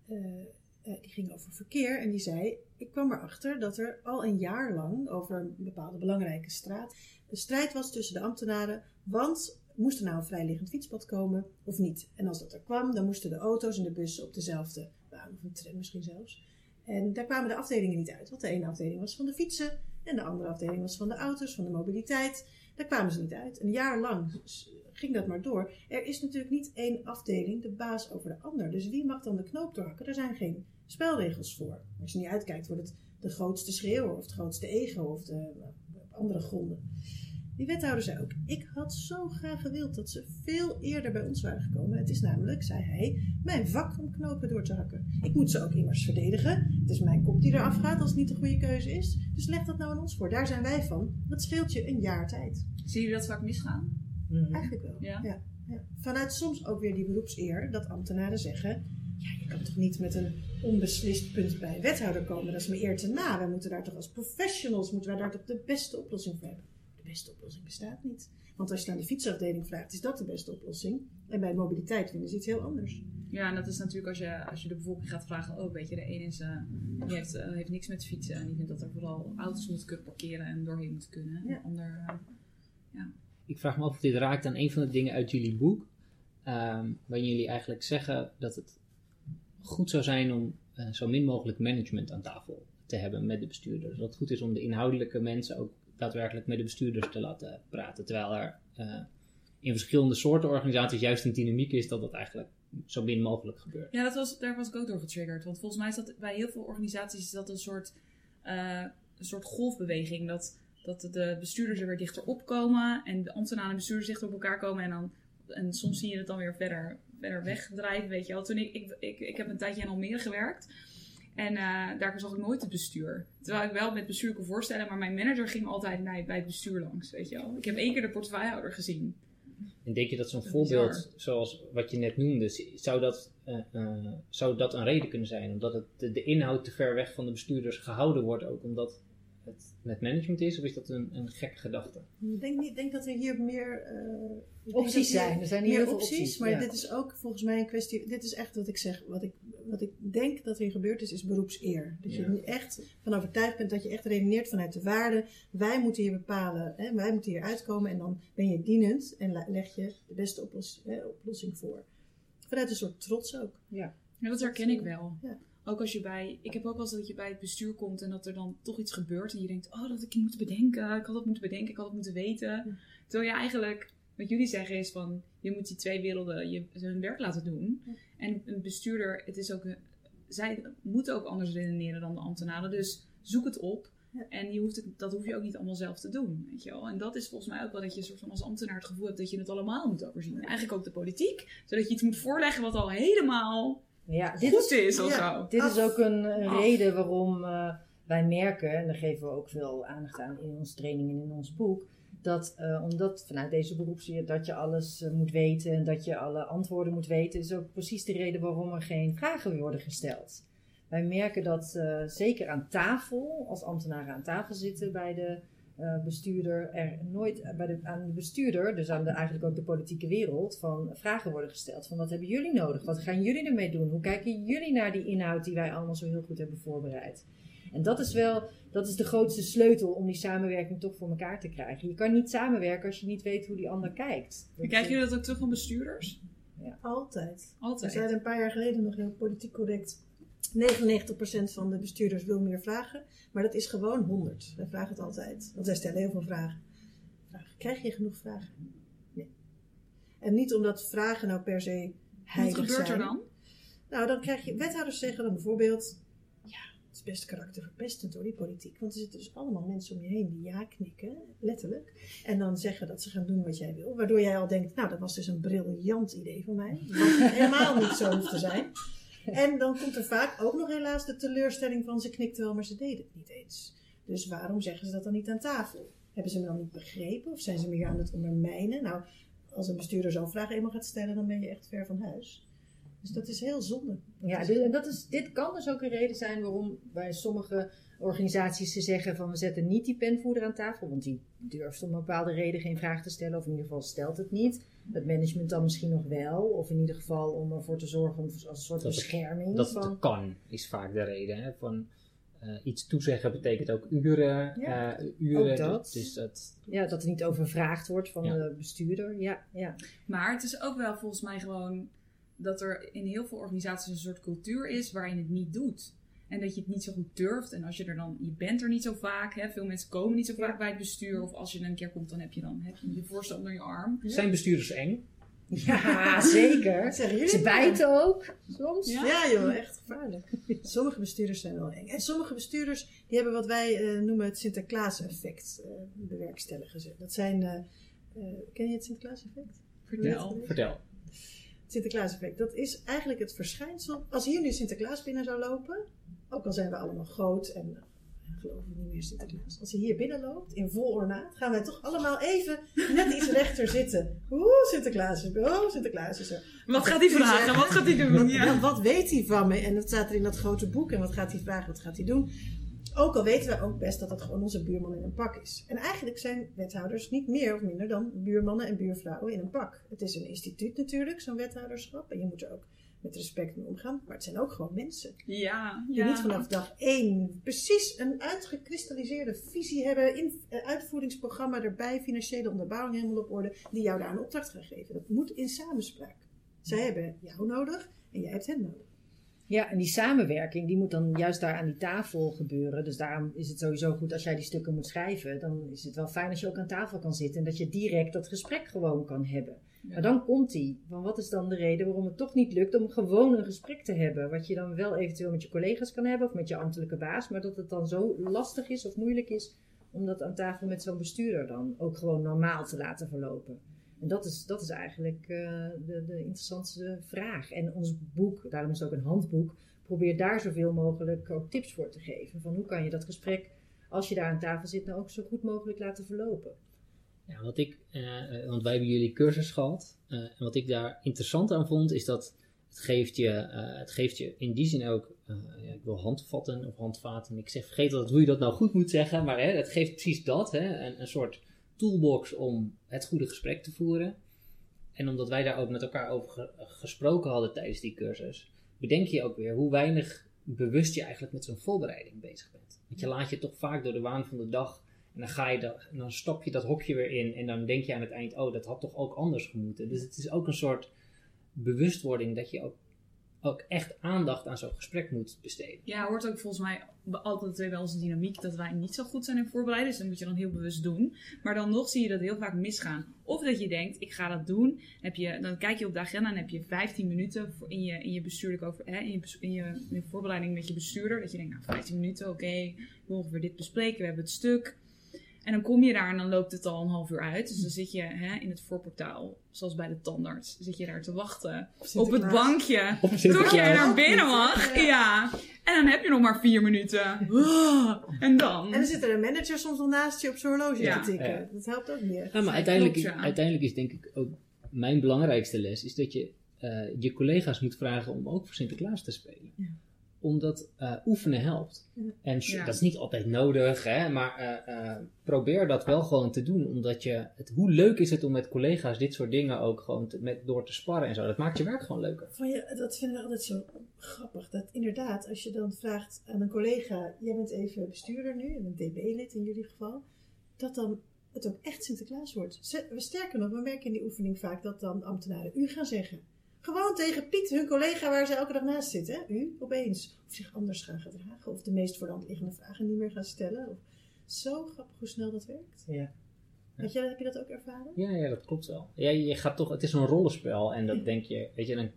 S4: uh, die ging over verkeer en die zei, ik kwam erachter dat er al een jaar lang over een bepaalde belangrijke straat een strijd was tussen de ambtenaren, want moest er nou een vrijliggend fietspad komen of niet? En als dat er kwam, dan moesten de auto's en de bussen op dezelfde baan, of een tram misschien zelfs. En daar kwamen de afdelingen niet uit, want de ene afdeling was van de fietsen en de andere afdeling was van de auto's, van de mobiliteit. Daar kwamen ze niet uit. Een jaar lang ging dat maar door. Er is natuurlijk niet één afdeling de baas over de ander. Dus wie mag dan de knoop doorhakken? Er zijn geen spelregels voor. Als je niet uitkijkt, wordt het de grootste schreeuw of het grootste ego of de, andere gronden. Die wethouder zei ook: Ik had zo graag gewild dat ze veel eerder bij ons waren gekomen. Het is namelijk, zei hij, mijn vak om knopen door te hakken. Ik moet ze ook immers verdedigen. Het is mijn kop die eraf gaat als het niet de goede keuze is. Dus leg dat nou aan ons voor. Daar zijn wij van. Dat scheelt je een jaar tijd.
S2: Zie je dat vaak misgaan?
S3: Mhm.
S4: Eigenlijk wel.
S2: Ja.
S4: Ja, ja. Vanuit soms ook weer die beroepseer dat ambtenaren zeggen: Ja, je kan toch niet met een onbeslist punt bij wethouder komen. Dat is me eer te na. Wij moeten daar toch als professionals moeten wij daar toch de beste oplossing voor hebben. De beste oplossing bestaat niet. Want als je aan de fietsafdeling vraagt, is dat de beste oplossing. En bij mobiliteit vinden ze iets heel anders.
S2: Ja, en dat is natuurlijk als je, als je de bevolking gaat vragen, oh weet je, de een is, uh, die heeft, uh, heeft niks met fietsen en die vindt dat er vooral auto's moeten kunnen parkeren en doorheen moeten kunnen. En
S4: Ja.
S2: de ander, uh, ja.
S5: Ik vraag me af of dit raakt aan een van de dingen uit jullie boek, um, waarin jullie eigenlijk zeggen dat het goed zou zijn om uh, zo min mogelijk management aan tafel te hebben met de bestuurders. Dat het goed is om de inhoudelijke mensen ook daadwerkelijk met de bestuurders te laten praten. Terwijl er uh, in verschillende soorten organisaties juist een dynamiek is dat dat eigenlijk zo min mogelijk gebeurt.
S2: Ja, dat was, daar was ik ook door getriggerd. Want volgens mij is dat bij heel veel organisaties is dat een soort, eh, een soort golfbeweging. Dat, dat de bestuurders er weer dichter op komen en de ambtenaren en bestuurders dichter op elkaar komen. En, dan, en soms zie je het dan weer verder, verder wegdrijven, weet je wel. Toen ik, ik, ik, ik heb een tijdje in Almere gewerkt. En eh, daar zag ik nooit het bestuur. Terwijl ik wel met bestuur kon voorstellen, maar mijn manager ging altijd bij, bij het bestuur langs, weet je wel. Ik heb één keer de portefeuillehouder gezien.
S5: En denk je dat zo'n voorbeeld,
S2: bizar.
S5: zoals wat je net noemde, zou dat, eh, eh, zou dat een reden kunnen zijn? Omdat het, de, de inhoud te ver weg van de bestuurders gehouden wordt, ook omdat het met management is? Of is dat een, een gekke gedachte?
S4: Ik denk, niet, denk dat er hier meer eh,
S3: Opties zijn. Er zijn hier
S4: meer
S3: heel veel
S4: opties,
S3: opties.
S4: maar
S3: ja.
S4: dit is ook volgens mij een kwestie. Dit is echt wat ik zeg. Wat ik, wat ik denk dat er gebeurd is, is beroepseer. Dat
S5: Ja.
S4: je nu echt van overtuigd bent dat je echt redeneert vanuit de waarden. Wij moeten hier bepalen, hè, wij moeten hier uitkomen en dan ben je dienend en leg je de beste oplos- hè, oplossing voor. Vanuit een soort trots ook.
S2: Ja, dat herken ik wel.
S4: Ja.
S2: Ook als je bij, ik heb ook wel eens dat je bij het bestuur komt en dat er dan toch iets gebeurt en je denkt, oh, dat ik moet bedenken, ik had dat moeten bedenken, ik had dat moeten weten. Terwijl je eigenlijk, wat jullie zeggen is van, je moet die twee werelden je, hun werk laten doen.
S4: Ja.
S2: En een bestuurder, het is ook, zij moeten ook anders redeneren dan de ambtenaren, dus zoek het op.
S4: Ja.
S2: En je hoeft het, dat hoef je ook niet allemaal zelf te doen, weet je wel. En dat is volgens mij ook wel dat je soort van als ambtenaar het gevoel hebt dat je het allemaal moet overzien. Eigenlijk ook de politiek, zodat je iets moet voorleggen wat al helemaal
S3: Ja, dit
S2: goed
S3: is,
S2: of
S4: ja.
S2: zo.
S3: dit is ook een, reden waarom eh, wij merken, en daar geven we ook veel aandacht aan in onze training en in ons boek, dat eh, omdat vanuit deze beroepsleer dat je alles eh, moet weten en dat je alle antwoorden moet weten, is ook precies de reden waarom er geen vragen worden gesteld. Wij merken dat zeker aan tafel, als ambtenaren aan tafel zitten bij de eh, bestuurder, er nooit eh, bij de, aan de bestuurder, dus aan de, eigenlijk ook de politieke wereld, van vragen worden gesteld. Van wat hebben jullie nodig? Wat gaan jullie ermee doen? Hoe kijken jullie naar die inhoud die wij allemaal zo heel goed hebben voorbereid? En dat is wel, dat is de grootste sleutel om die samenwerking toch voor elkaar te krijgen. Je kan niet samenwerken als je niet weet hoe die ander kijkt. Dat,
S2: Krijgen jullie dat ook terug van bestuurders?
S4: Altijd. We
S2: Altijd.
S4: zeiden een paar jaar geleden nog heel politiek correct. 99% van de bestuurders wil meer vragen, maar dat is gewoon 100. Wij vragen het altijd, want wij stellen heel veel vragen. Vragen. Krijg je genoeg vragen? Nee. En niet omdat vragen nou per se heilig
S2: Wat gebeurt
S4: zijn.
S2: er dan?
S4: Nou, dan krijg je wethouders zeggen dan bijvoorbeeld: Ja, het is best karakterverpestend hoor, die politiek. Want er zitten dus allemaal mensen om je heen die ja knikken, letterlijk. En dan zeggen dat ze gaan doen wat jij wil. Waardoor jij al denkt: Nou, dat was dus een briljant idee van mij. Wat helemaal niet zo hoeft te zijn. En dan komt er vaak ook nog helaas de teleurstelling van: Ze knikten wel, maar ze deden het niet eens. Dus waarom zeggen ze dat dan niet aan tafel? Hebben ze me dan niet begrepen of zijn ze me hier aan het ondermijnen? Nou, als een bestuurder zo'n vraag eenmaal gaat stellen, dan ben je echt ver van huis. Dus dat is heel zonde.
S3: Ja, dit, en dat is, dit kan dus ook een reden zijn waarom bij sommige organisaties ze zeggen van we zetten niet die penvoerder aan tafel, want die durft om een bepaalde reden geen vraag te stellen, of in ieder geval stelt het niet. Het management dan misschien nog wel, of in ieder geval om ervoor te zorgen om, als een soort
S5: Dat het-
S3: bescherming.
S5: Dat
S3: van,
S5: het kan, is vaak de reden. Hè? Van, eh, iets toezeggen betekent ook uren.
S3: Ja,
S5: eh, uren
S3: ook dat.
S5: Dus, dus dat,
S3: ja, dat er niet over gevraagd wordt van
S5: Ja.
S3: de bestuurder. Ja, ja.
S2: Maar het is ook wel volgens mij gewoon dat er in heel veel organisaties een soort cultuur is waarin het niet doet. En dat je het niet zo goed durft. En als je er dan, je bent er niet zo vaak. Hè? Veel mensen komen niet zo vaak bij het bestuur. Of als je er een keer komt, dan heb je dan heb je, je voorstel onder je arm.
S5: Zijn bestuurders eng?
S3: ja zeker. Ze bijten ook soms.
S2: Ja?
S4: Ja joh, echt gevaarlijk. Sommige bestuurders zijn wel eng. En sommige bestuurders die hebben wat wij eh, noemen het Sinterklaas-effect eh, bewerkstelligen. ze. Dat zijn, eh, eh, ken je het Sinterklaas-effect?
S2: Vertel.
S5: Vertel.
S4: Het Sinterklaas-effect, dat is eigenlijk het verschijnsel. Als hier nu Sinterklaas binnen zou lopen, ook al zijn we allemaal groot en uh, geloven we niet meer Sinterklaas. Als hij hier binnenloopt, in vol ornaat, gaan wij toch allemaal even net iets rechter zitten. Oeh, Sinterklaas is er. Oh, Sinterklaas is er.
S2: Wat gaat hij vragen? Wat gaat hij doen?
S4: Wat,
S2: Ja.
S4: wat, wat weet hij van me? En dat staat er in dat grote boek. En wat gaat hij vragen? Wat gaat hij doen? Ook al weten wij ook best dat dat gewoon onze buurman in een pak is. En eigenlijk zijn wethouders niet meer of minder dan buurmannen en buurvrouwen in een pak. Het is een instituut natuurlijk, zo'n wethouderschap. En je moet er ook met respect mee omgaan. Maar het zijn ook gewoon mensen.
S2: Ja,
S4: Die
S2: ja.
S4: niet vanaf dag één precies een uitgekristalliseerde visie hebben. In, eh, uitvoeringsprogramma erbij, financiële onderbouwing helemaal op orde. Die jou daar een opdracht gaan geven. Dat moet in samenspraak. Zij hebben jou nodig en jij hebt hen nodig.
S3: Ja, en die samenwerking die moet dan juist daar aan die tafel gebeuren. Dus daarom is het sowieso goed als jij die stukken moet schrijven. Dan is het wel fijn als je ook aan tafel kan zitten en dat je direct dat gesprek gewoon kan hebben. Maar dan komt die. Van wat is dan de reden waarom het toch niet lukt om gewoon een gesprek te hebben? Wat je dan wel eventueel met je collega's kan hebben of met je ambtelijke baas. Maar dat het dan zo lastig is of moeilijk is om dat aan tafel met zo'n bestuurder dan ook gewoon normaal te laten verlopen. En dat is, dat is eigenlijk eh, de, de interessantste vraag. En ons boek, daarom is het ook een handboek, probeert daar zoveel mogelijk ook tips voor te geven. Van hoe kan je dat gesprek, als je daar aan tafel zit, nou ook zo goed mogelijk laten verlopen.
S5: Ja, wat ik, eh, eh, want wij hebben jullie cursus gehad. eh, en wat ik daar interessant aan vond, is dat het geeft je, het geeft je in die zin ook, ja, ik wil handvatten of handvaten. Ik zeg, vergeet dat hoe je dat nou goed moet zeggen, maar hè, het geeft precies dat, hè, een, een soort toolbox om het goede gesprek te voeren. En omdat wij daar ook met elkaar over ge- gesproken hadden tijdens die cursus, bedenk je ook weer hoe weinig bewust je eigenlijk met zo'n voorbereiding bezig bent. Want je laat je toch vaak door de waan van de dag en dan, ga je dat, dan stap je dat hokje weer in en dan denk je aan het eind, oh, dat had toch ook anders gemoeten. Dus het is ook een soort bewustwording dat je ook, ook echt aandacht aan zo'n gesprek moet besteden.
S2: Ja, hoort ook volgens mij bij altijd twee eens een dynamiek dat wij niet zo goed zijn in voorbereiden. Dus dat moet je dan heel bewust doen. Maar dan nog zie je dat heel vaak misgaan. Of dat je denkt, ik ga dat doen. Heb je, dan kijk je op de agenda en heb je 15 minuten in, je, in je bestuurlijk over, hè, in, je, in, je, in je voorbereiding met je bestuurder. Dat je denkt, nou 15 minuten, oké, we wil ongeveer dit bespreken, we hebben het stuk. En dan kom je daar en dan loopt het al een half uur uit. Dus dan zit je hè, in het voorportaal, zoals bij de tandarts, zit je daar te wachten op het bankje. Tot jij naar binnen mag.
S4: Ja.
S2: Ja. En dan heb je nog maar vier minuten. En dan?
S4: En dan zit er een manager soms nog naast je op zijn horloge
S2: Ja.
S4: te tikken.
S5: Ja.
S4: Dat helpt ook niet.
S5: Ja, maar uiteindelijk,
S2: klopt, ja.
S5: uiteindelijk is denk ik ook mijn belangrijkste les, is dat je eh, je collega's moet vragen om ook voor Sinterklaas te spelen. Omdat eh, oefenen helpt. En
S2: Ja.
S5: dat is niet altijd nodig, hè, maar eh, eh, probeer dat wel gewoon te doen. Omdat je, het, hoe leuk is het om met collega's dit soort dingen ook gewoon te- met, door te sparren en zo. Dat maakt je werk gewoon leuker.
S4: Van je, dat vinden we altijd zo grappig. Dat inderdaad, als je dan vraagt aan een collega, jij bent even bestuurder nu, en een DB-lid in jullie geval, dat dan het ook echt Sinterklaas wordt. Sterker nog, we merken in die oefening vaak dat dan ambtenaren u gaan zeggen. Gewoon tegen Piet, hun collega waar ze elke dag naast zitten, hè? u opeens. Of zich anders gaan gedragen, of de meest voor de hand liggende vragen niet meer gaan stellen. Of, zo grappig hoe snel dat werkt.
S3: Ja.
S4: Weet je, heb je dat ook ervaren?
S5: Ja, ja, dat klopt wel. Ja, je gaat toch, het is een rollenspel en dat
S4: Ja.
S5: denk je, weet je, dan,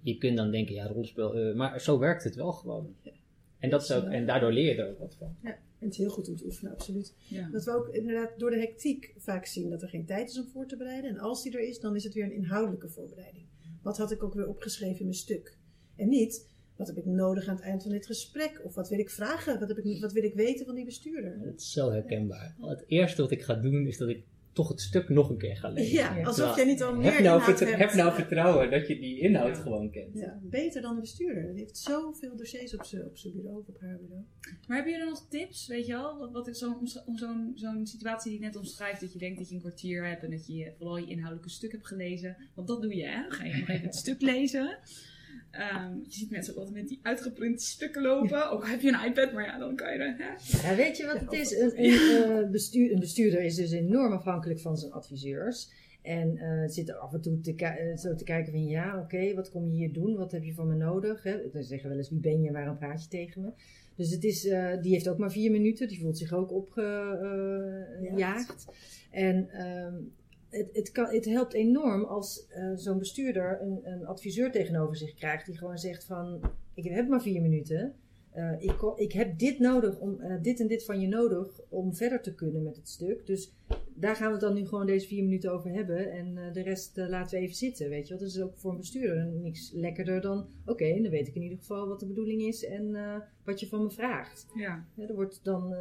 S5: je kunt dan denken, ja, rollenspel, eh, maar zo werkt het wel gewoon.
S4: Ja.
S5: En, dat is ook, en daardoor leer je er ook wat van.
S4: En het is heel goed om te oefenen, absoluut.
S2: Ja.
S4: Dat we ook inderdaad door de hectiek vaak zien dat er geen tijd is om voor te bereiden. En als die er is, dan is het weer een inhoudelijke voorbereiding. Wat had ik ook weer opgeschreven in mijn stuk? En niet, wat heb ik nodig aan het eind van dit gesprek? Of wat wil ik vragen? Wat, heb ik, wat wil ik weten van die bestuurder?
S5: Dat is zo herkenbaar. Het eerste wat ik ga doen is dat ik toch het stuk nog een keer ga lezen.
S4: Ja, alsof jij niet al meer
S5: heb nou,
S4: inhoud hebt.
S5: heb nou vertrouwen dat je die inhoud
S2: Ja.
S5: gewoon kent.
S4: Ja, beter dan een bestuurder. Die heeft zoveel dossiers op zijn op zijn bureau, of op haar bureau.
S2: Maar heb je er nog tips, weet je wel? Wat, wat ik zo, om om zo'n zo'n situatie die net omschrijf, dat je denkt dat je een kwartier hebt en dat je vooral je inhoudelijke stuk hebt gelezen. Want dat doe je, hè? Ga je nog even het stuk lezen. Ehm, je ziet mensen ook altijd met die uitgeprinte stukken lopen. Ook al heb je een iPad, maar ja, dan kan je er. Hè?
S3: Ja, weet je wat het is? Een, een, eh, bestuur, een bestuurder is dus enorm afhankelijk van zijn adviseurs. En eh zit er af en toe te, eh, zo te kijken van ja, oké, wat kom je hier doen? Wat heb je van me nodig? Hè? Dan zeggen wel eens wie ben je, waarom praat je tegen me? Dus het is, eh, die heeft ook maar vier minuten, die voelt zich ook opgejaagd. en ehm, het, het, kan, het helpt enorm als eh, zo'n bestuurder een, een adviseur tegenover zich krijgt die gewoon zegt van ik heb maar vier minuten. Eh, ik, ik heb dit nodig, om, eh, dit en dit van je nodig om verder te kunnen met het stuk. Dus daar gaan we het dan nu gewoon deze vier minuten over hebben. En de rest laten we even zitten, weet je wel. Dat is ook voor een bestuurder niks lekkerder dan... Oké, dan weet ik in ieder geval wat de bedoeling is en wat je van me vraagt.
S2: Ja.
S3: Ja, er wordt dan...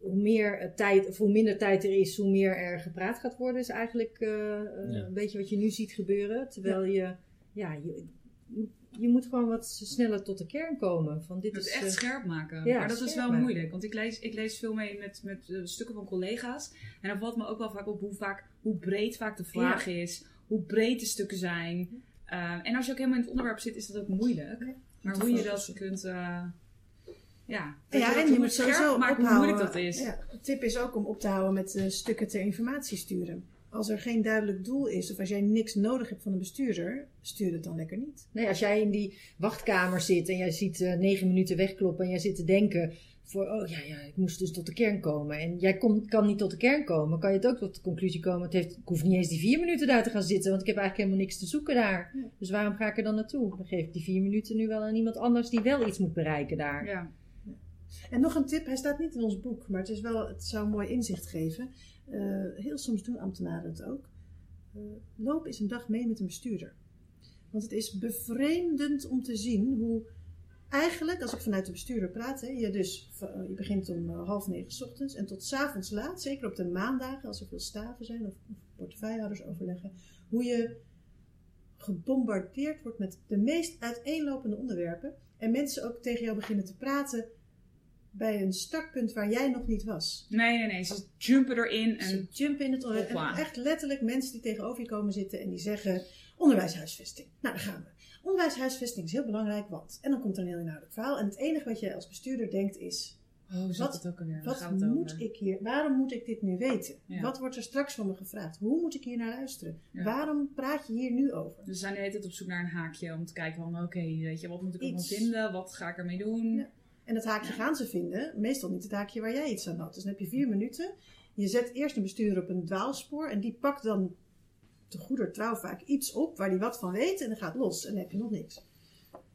S3: hoe meer eh, tijd, of hoe minder tijd er is, hoe meer er gepraat gaat worden, is eigenlijk eh, eh,
S5: Ja.
S3: een beetje wat je nu ziet gebeuren. Terwijl je, ja, je, je moet gewoon wat sneller tot de kern komen. Van dit
S2: Het
S3: is,
S2: echt scherp maken.
S3: ja,
S2: maar dat is wel
S3: maken.
S2: moeilijk. Want ik lees, ik lees veel mee met, met stukken van collega's. En dan valt me ook wel vaak op hoe, vaak, hoe breed vaak de vraag is. Hoe breed de stukken zijn. Eh, en als je ook helemaal in het onderwerp zit, is dat ook moeilijk.
S4: Ja,
S2: maar hoe je dat kunt... eh, ja,
S4: Ja, en
S2: hoe
S4: je moet sowieso
S2: maakt hoe moeilijk dat is.
S4: Ja, de tip is ook om op te houden met eh, stukken ter informatie sturen. als er geen duidelijk doel is, of als jij niks nodig hebt van een bestuurder, stuur het dan lekker niet.
S3: Nee, als jij in die wachtkamer zit en jij ziet eh, negen minuten wegkloppen en jij zit te denken voor, oh ja, ja, ik moest dus tot de kern komen. En jij kom, kan niet tot de kern komen, kan je het ook tot de conclusie komen, het heeft, ik hoef niet eens die vier minuten daar te gaan zitten, want ik heb eigenlijk helemaal niks te zoeken daar.
S4: Ja.
S3: Dus waarom ga ik er dan naartoe? Dan geef ik die vier minuten nu wel aan iemand anders die wel iets moet bereiken daar.
S2: Ja.
S4: En nog een tip, hij staat niet in ons boek, maar het, is wel, het zou een mooi inzicht geven. Eh, heel soms doen ambtenaren het ook. Eh, loop eens een dag mee met een bestuurder. Want het is bevreemdend om te zien hoe eigenlijk, als ik vanuit de bestuurder praat, je, dus, eh, je begint om half negen 's ochtends en tot 's avonds laat, zeker op de maandagen, als er veel staven zijn of, of portefeuillehouders overleggen, hoe je gebombardeerd wordt met de meest uiteenlopende onderwerpen en mensen ook tegen jou beginnen te praten bij een startpunt waar jij nog niet was.
S2: Nee, nee, nee. Ze jumpen erin en...
S4: Ze jumpen in het. En echt letterlijk mensen die tegenover je komen zitten en die zeggen: onderwijshuisvesting. Nou, daar gaan we. Onderwijshuisvesting is heel belangrijk, want. En dan komt er een heel inhoudelijk verhaal. En het enige wat je als bestuurder denkt is:
S2: Oh,
S4: Wat-
S2: het ook alweer?
S4: Wat moet
S2: over?
S4: ik hier, waarom moet ik dit nu weten?
S2: Ja.
S4: Wat wordt er straks van me gevraagd? Hoe moet ik hier naar luisteren?
S2: Ja.
S4: Waarom praat je hier nu over?
S2: Dus we zijn de hele tijd op zoek naar een haakje om te kijken van... Oké, weet je, wat moet ik ervan vinden? Wat ga ik ermee doen?
S4: Ja. En dat haakje gaan ze vinden, meestal niet het haakje waar jij iets aan had. Dus dan heb je vier minuten. Je zet eerst een bestuurder op een dwaalspoor en die pakt dan te goeder trouw vaak iets op waar hij wat van weet en dan gaat los en dan heb je nog niks.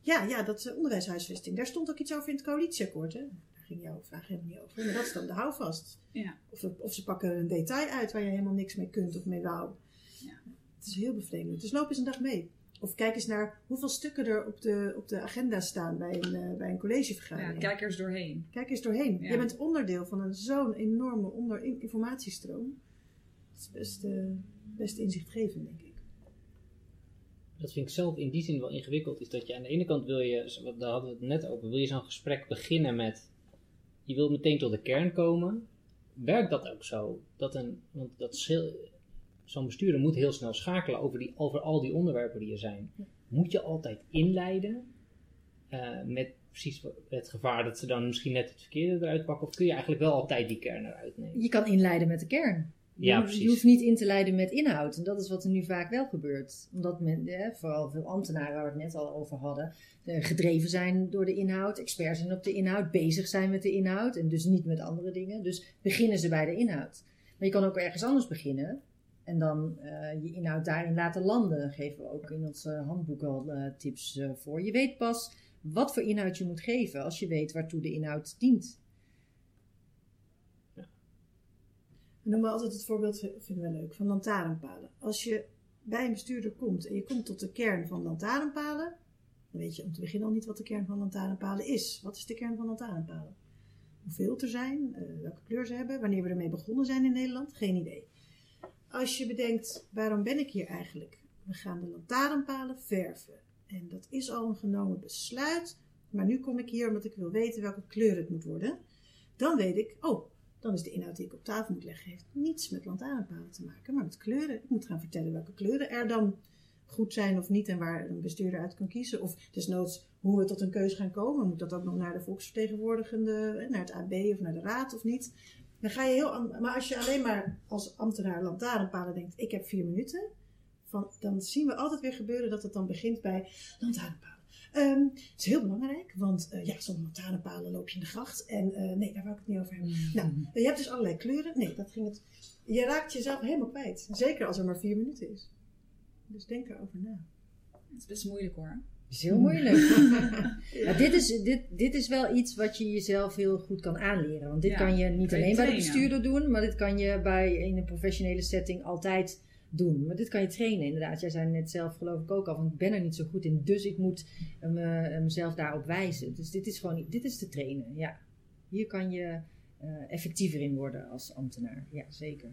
S4: Ja, ja, dat eh, onderwijshuisvesting, daar stond ook iets over in het coalitieakkoord. Hè? Daar ging jouw vraag helemaal niet over. Maar dat is dan de houvast.
S2: Ja.
S4: Of, of ze pakken een detail uit waar je helemaal niks mee kunt of mee wou.
S2: Ja.
S4: Het is heel bevreemdend. Dus loop eens een dag mee. Of kijk eens naar hoeveel stukken er op de, op de agenda staan bij een, eh, bij een
S2: Ja,
S4: collegevergadering.
S2: kijk er eens doorheen.
S4: Kijk eens doorheen.
S2: Ja.
S4: Je bent onderdeel van een zo'n enorme onder in- informatiestroom. Dat is best, eh, best inzichtgevend, denk ik.
S5: Dat vind ik zelf in die zin wel ingewikkeld. Is dat je aan de ene kant wil je, daar hadden we het net over, wil je zo'n gesprek beginnen met. Je wilt meteen tot de kern komen. Werkt dat ook zo? Dat een, want dat zo'n bestuurder moet heel snel schakelen over, die, over al die onderwerpen die er zijn. Moet je altijd inleiden eh, met precies het gevaar dat ze dan misschien net het verkeerde eruit pakken? Of kun je eigenlijk wel altijd die kern eruit nemen?
S3: Je kan inleiden met de kern. Je,
S5: Ja,
S3: hoeft-
S5: precies.
S3: je hoeft niet in te leiden met inhoud. En dat is wat er nu vaak wel gebeurt. Omdat men, eh, vooral veel ambtenaren waar we het net al over hadden, eh, gedreven zijn door de inhoud, expert zijn op de inhoud, bezig zijn met de inhoud en dus niet met andere dingen. Dus beginnen ze bij de inhoud. Maar je kan ook ergens anders beginnen en dan eh, je inhoud daarin laten landen. Daar geven we ook in ons eh, handboek al eh, tips eh, voor. Je weet pas wat voor inhoud je moet geven als je weet waartoe de inhoud dient.
S4: We noemen altijd het voorbeeld, vinden we leuk, van lantaarnpalen. Als je bij een bestuurder komt en je komt tot de kern van lantaarnpalen, dan weet je om te beginnen al niet wat de kern van lantaarnpalen is. Wat is de kern van lantaarnpalen? Hoeveel er zijn, eh, welke kleur ze hebben, wanneer we ermee begonnen zijn in Nederland, geen idee. Als je bedenkt, waarom ben ik hier eigenlijk? We gaan de lantaarnpalen verven. En dat is al een genomen besluit, maar nu kom ik hier omdat ik wil weten welke kleur het moet worden. Dan weet ik, oh, dan is de inhoud die ik op tafel moet leggen, heeft niets met lantaarnpalen te maken, maar met kleuren. Ik moet gaan vertellen welke kleuren er dan goed zijn of niet en waar een bestuurder uit kan kiezen. Of desnoods hoe we tot een keuze gaan komen. Moet dat ook nog naar de volksvertegenwoordigende, naar het AB of naar de raad of niet? Dan ga je heel, maar als je alleen maar als ambtenaar lantaarnpalen denkt, ik heb vier minuten, van, dan zien we altijd weer gebeuren dat het dan begint bij lantaarnpalen. Ehm, het is heel belangrijk, want eh, ja, zonder lantaarnpalen loop je in de gracht. En eh, nee, daar wou ik het niet over hebben. Nou, je hebt dus allerlei kleuren. Nee, dat ging het. Je raakt jezelf helemaal kwijt. Zeker als er maar vier minuten is. Dus denk erover na.
S2: Het is best moeilijk hoor.
S3: Is heel moeilijk. Maar dit, is, dit, dit is wel iets wat je jezelf heel goed kan aanleren. Want dit
S2: Ja,
S3: kan je niet
S2: kan je
S3: alleen bij de bestuurder doen, maar dit kan je bij, in een professionele setting altijd doen. Maar dit kan je trainen, inderdaad. Jij zei net zelf, geloof ik ook al, van ik ben er niet zo goed in, dus ik moet eh, me- mezelf daarop wijzen. Dus dit is gewoon, dit is te trainen, ja. Hier kan je eh, effectiever in worden als ambtenaar, ja, zeker.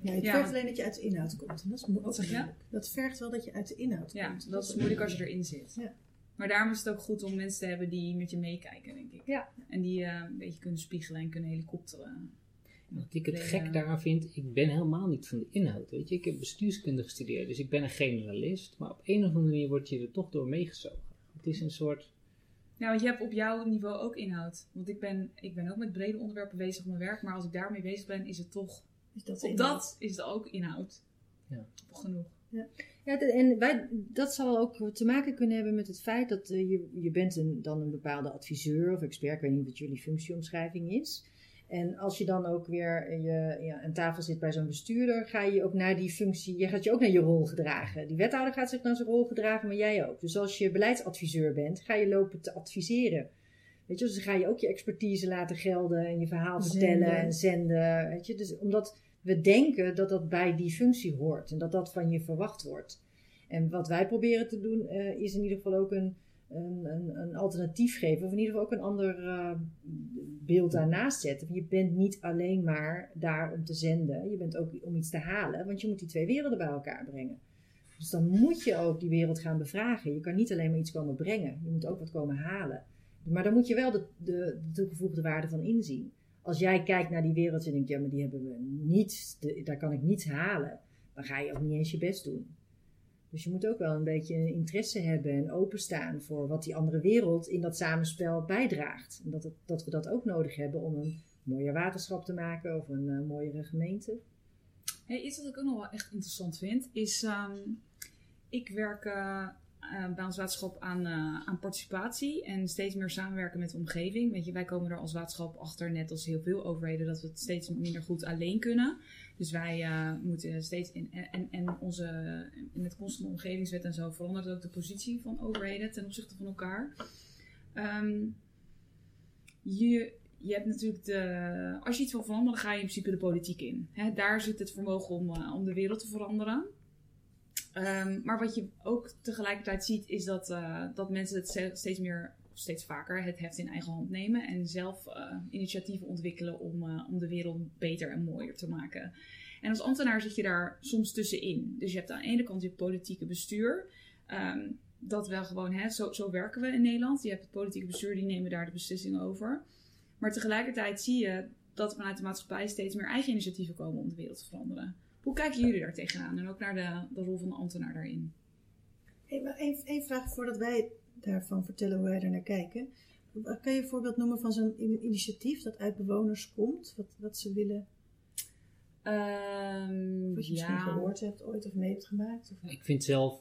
S4: Ja, het
S2: Ja.
S4: vergt alleen dat je uit de inhoud komt. En dat is moeilijk. Dat vergt wel dat je uit de inhoud
S2: Ja,
S4: komt.
S2: dat is moeilijk als je erin zit.
S4: Ja.
S2: Maar daarom is het ook goed om mensen te hebben die met je meekijken, denk ik.
S3: Ja.
S2: En die eh, een beetje kunnen spiegelen en kunnen helikopteren.
S5: Wat ik het gek
S2: ja.
S5: daaraan vind, ik ben helemaal niet van de inhoud. Weet je? Ik heb bestuurskunde gestudeerd, dus ik ben een generalist. Maar op een of andere manier word je er toch door meegezogen. Het is een soort.
S2: Ja, want je hebt op jouw niveau ook inhoud. Want ik ben, ik ben ook met brede onderwerpen bezig op mijn werk. Maar als ik daarmee bezig ben, is het toch
S4: Is dat
S2: Op
S4: inhoud?
S2: dat is er ook inhoud.
S5: Ja.
S2: Genoeg.
S3: Ja, de- en wij, dat zal ook te maken kunnen hebben met het feit dat eh, je, je bent een, dan een bepaalde adviseur of expert. Ik weet niet wat jullie functieomschrijving is. En als je dan ook weer eh, je, ja, aan tafel zit bij zo'n bestuurder, ga je ook naar die functie, je gaat je ook naar je rol gedragen. Die wethouder gaat zich naar zijn rol gedragen, maar jij ook. Dus als je beleidsadviseur bent, ga je lopen te adviseren. Weet je, dus dan ga je ook je expertise laten gelden en je verhaal
S4: Zenden.
S3: vertellen en zenden. Weet je, dus omdat we denken dat dat bij die functie hoort en dat dat van je verwacht wordt. En wat wij proberen te doen, eh, is in ieder geval ook een, een, een, een alternatief geven. Of in ieder geval ook een ander eh, beeld daarnaast zetten. Je bent niet alleen maar daar om te zenden. Je bent ook om iets te halen. Want je moet die twee werelden bij elkaar brengen. Dus dan moet je ook die wereld gaan bevragen. Je kan niet alleen maar iets komen brengen. Je moet ook wat komen halen. Maar dan moet je wel de, de, de toegevoegde waarde van inzien. Als jij kijkt naar die wereld en denkt, ja, maar die hebben we niet, daar kan ik niets halen. Dan ga je ook niet eens je best doen. Dus je moet ook wel een beetje interesse hebben en openstaan voor wat die andere wereld in dat samenspel bijdraagt. Dat, dat we dat ook nodig hebben om een mooier waterschap te maken of een eh, mooiere gemeente.
S2: Hey, iets wat ik ook nog wel echt interessant vind, is ehm, ik werk eh, eh, bij ons waterschap aan, eh, aan participatie en steeds meer samenwerken met de omgeving. Weet je, wij komen er als waterschap achter, net als heel veel overheden, dat we het steeds minder goed alleen kunnen. Dus wij eh, moeten steeds in, en, en onze, in het constante omgevingswet en zo verandert ook de positie van overheden ten opzichte van elkaar. Ehm, je, je hebt natuurlijk de. Als je iets wil veranderen, ga je in principe de politiek in. Daar zit het vermogen om, om de wereld te veranderen. Ehm, maar wat je ook tegelijkertijd ziet, is dat, eh, dat mensen het ste- steeds meer, steeds vaker, het heft in eigen hand nemen en zelf eh, initiatieven ontwikkelen om, eh, om de wereld beter en mooier te maken. En als ambtenaar zit je daar soms tussenin. Dus je hebt aan de ene kant je politieke bestuur. ehm, dat wel gewoon, hè, zo, zo werken we in Nederland. Je hebt het politieke bestuur, die nemen daar de beslissingen over. Maar tegelijkertijd zie je dat vanuit de maatschappij steeds meer eigen initiatieven komen om de wereld te veranderen. Hoe kijken jullie daar tegenaan en ook naar de, de rol van de ambtenaar daarin?
S4: Hey, maar één, één vraag voordat wij daarvan vertellen hoe wij er naar kijken. Kan je een voorbeeld noemen van zo'n in- initiatief dat uit bewoners komt? Wat, wat ze willen,
S2: Ehm,
S4: wat je misschien gehoord hebt ooit of mee hebt gemaakt? Of,
S5: Ik vind zelf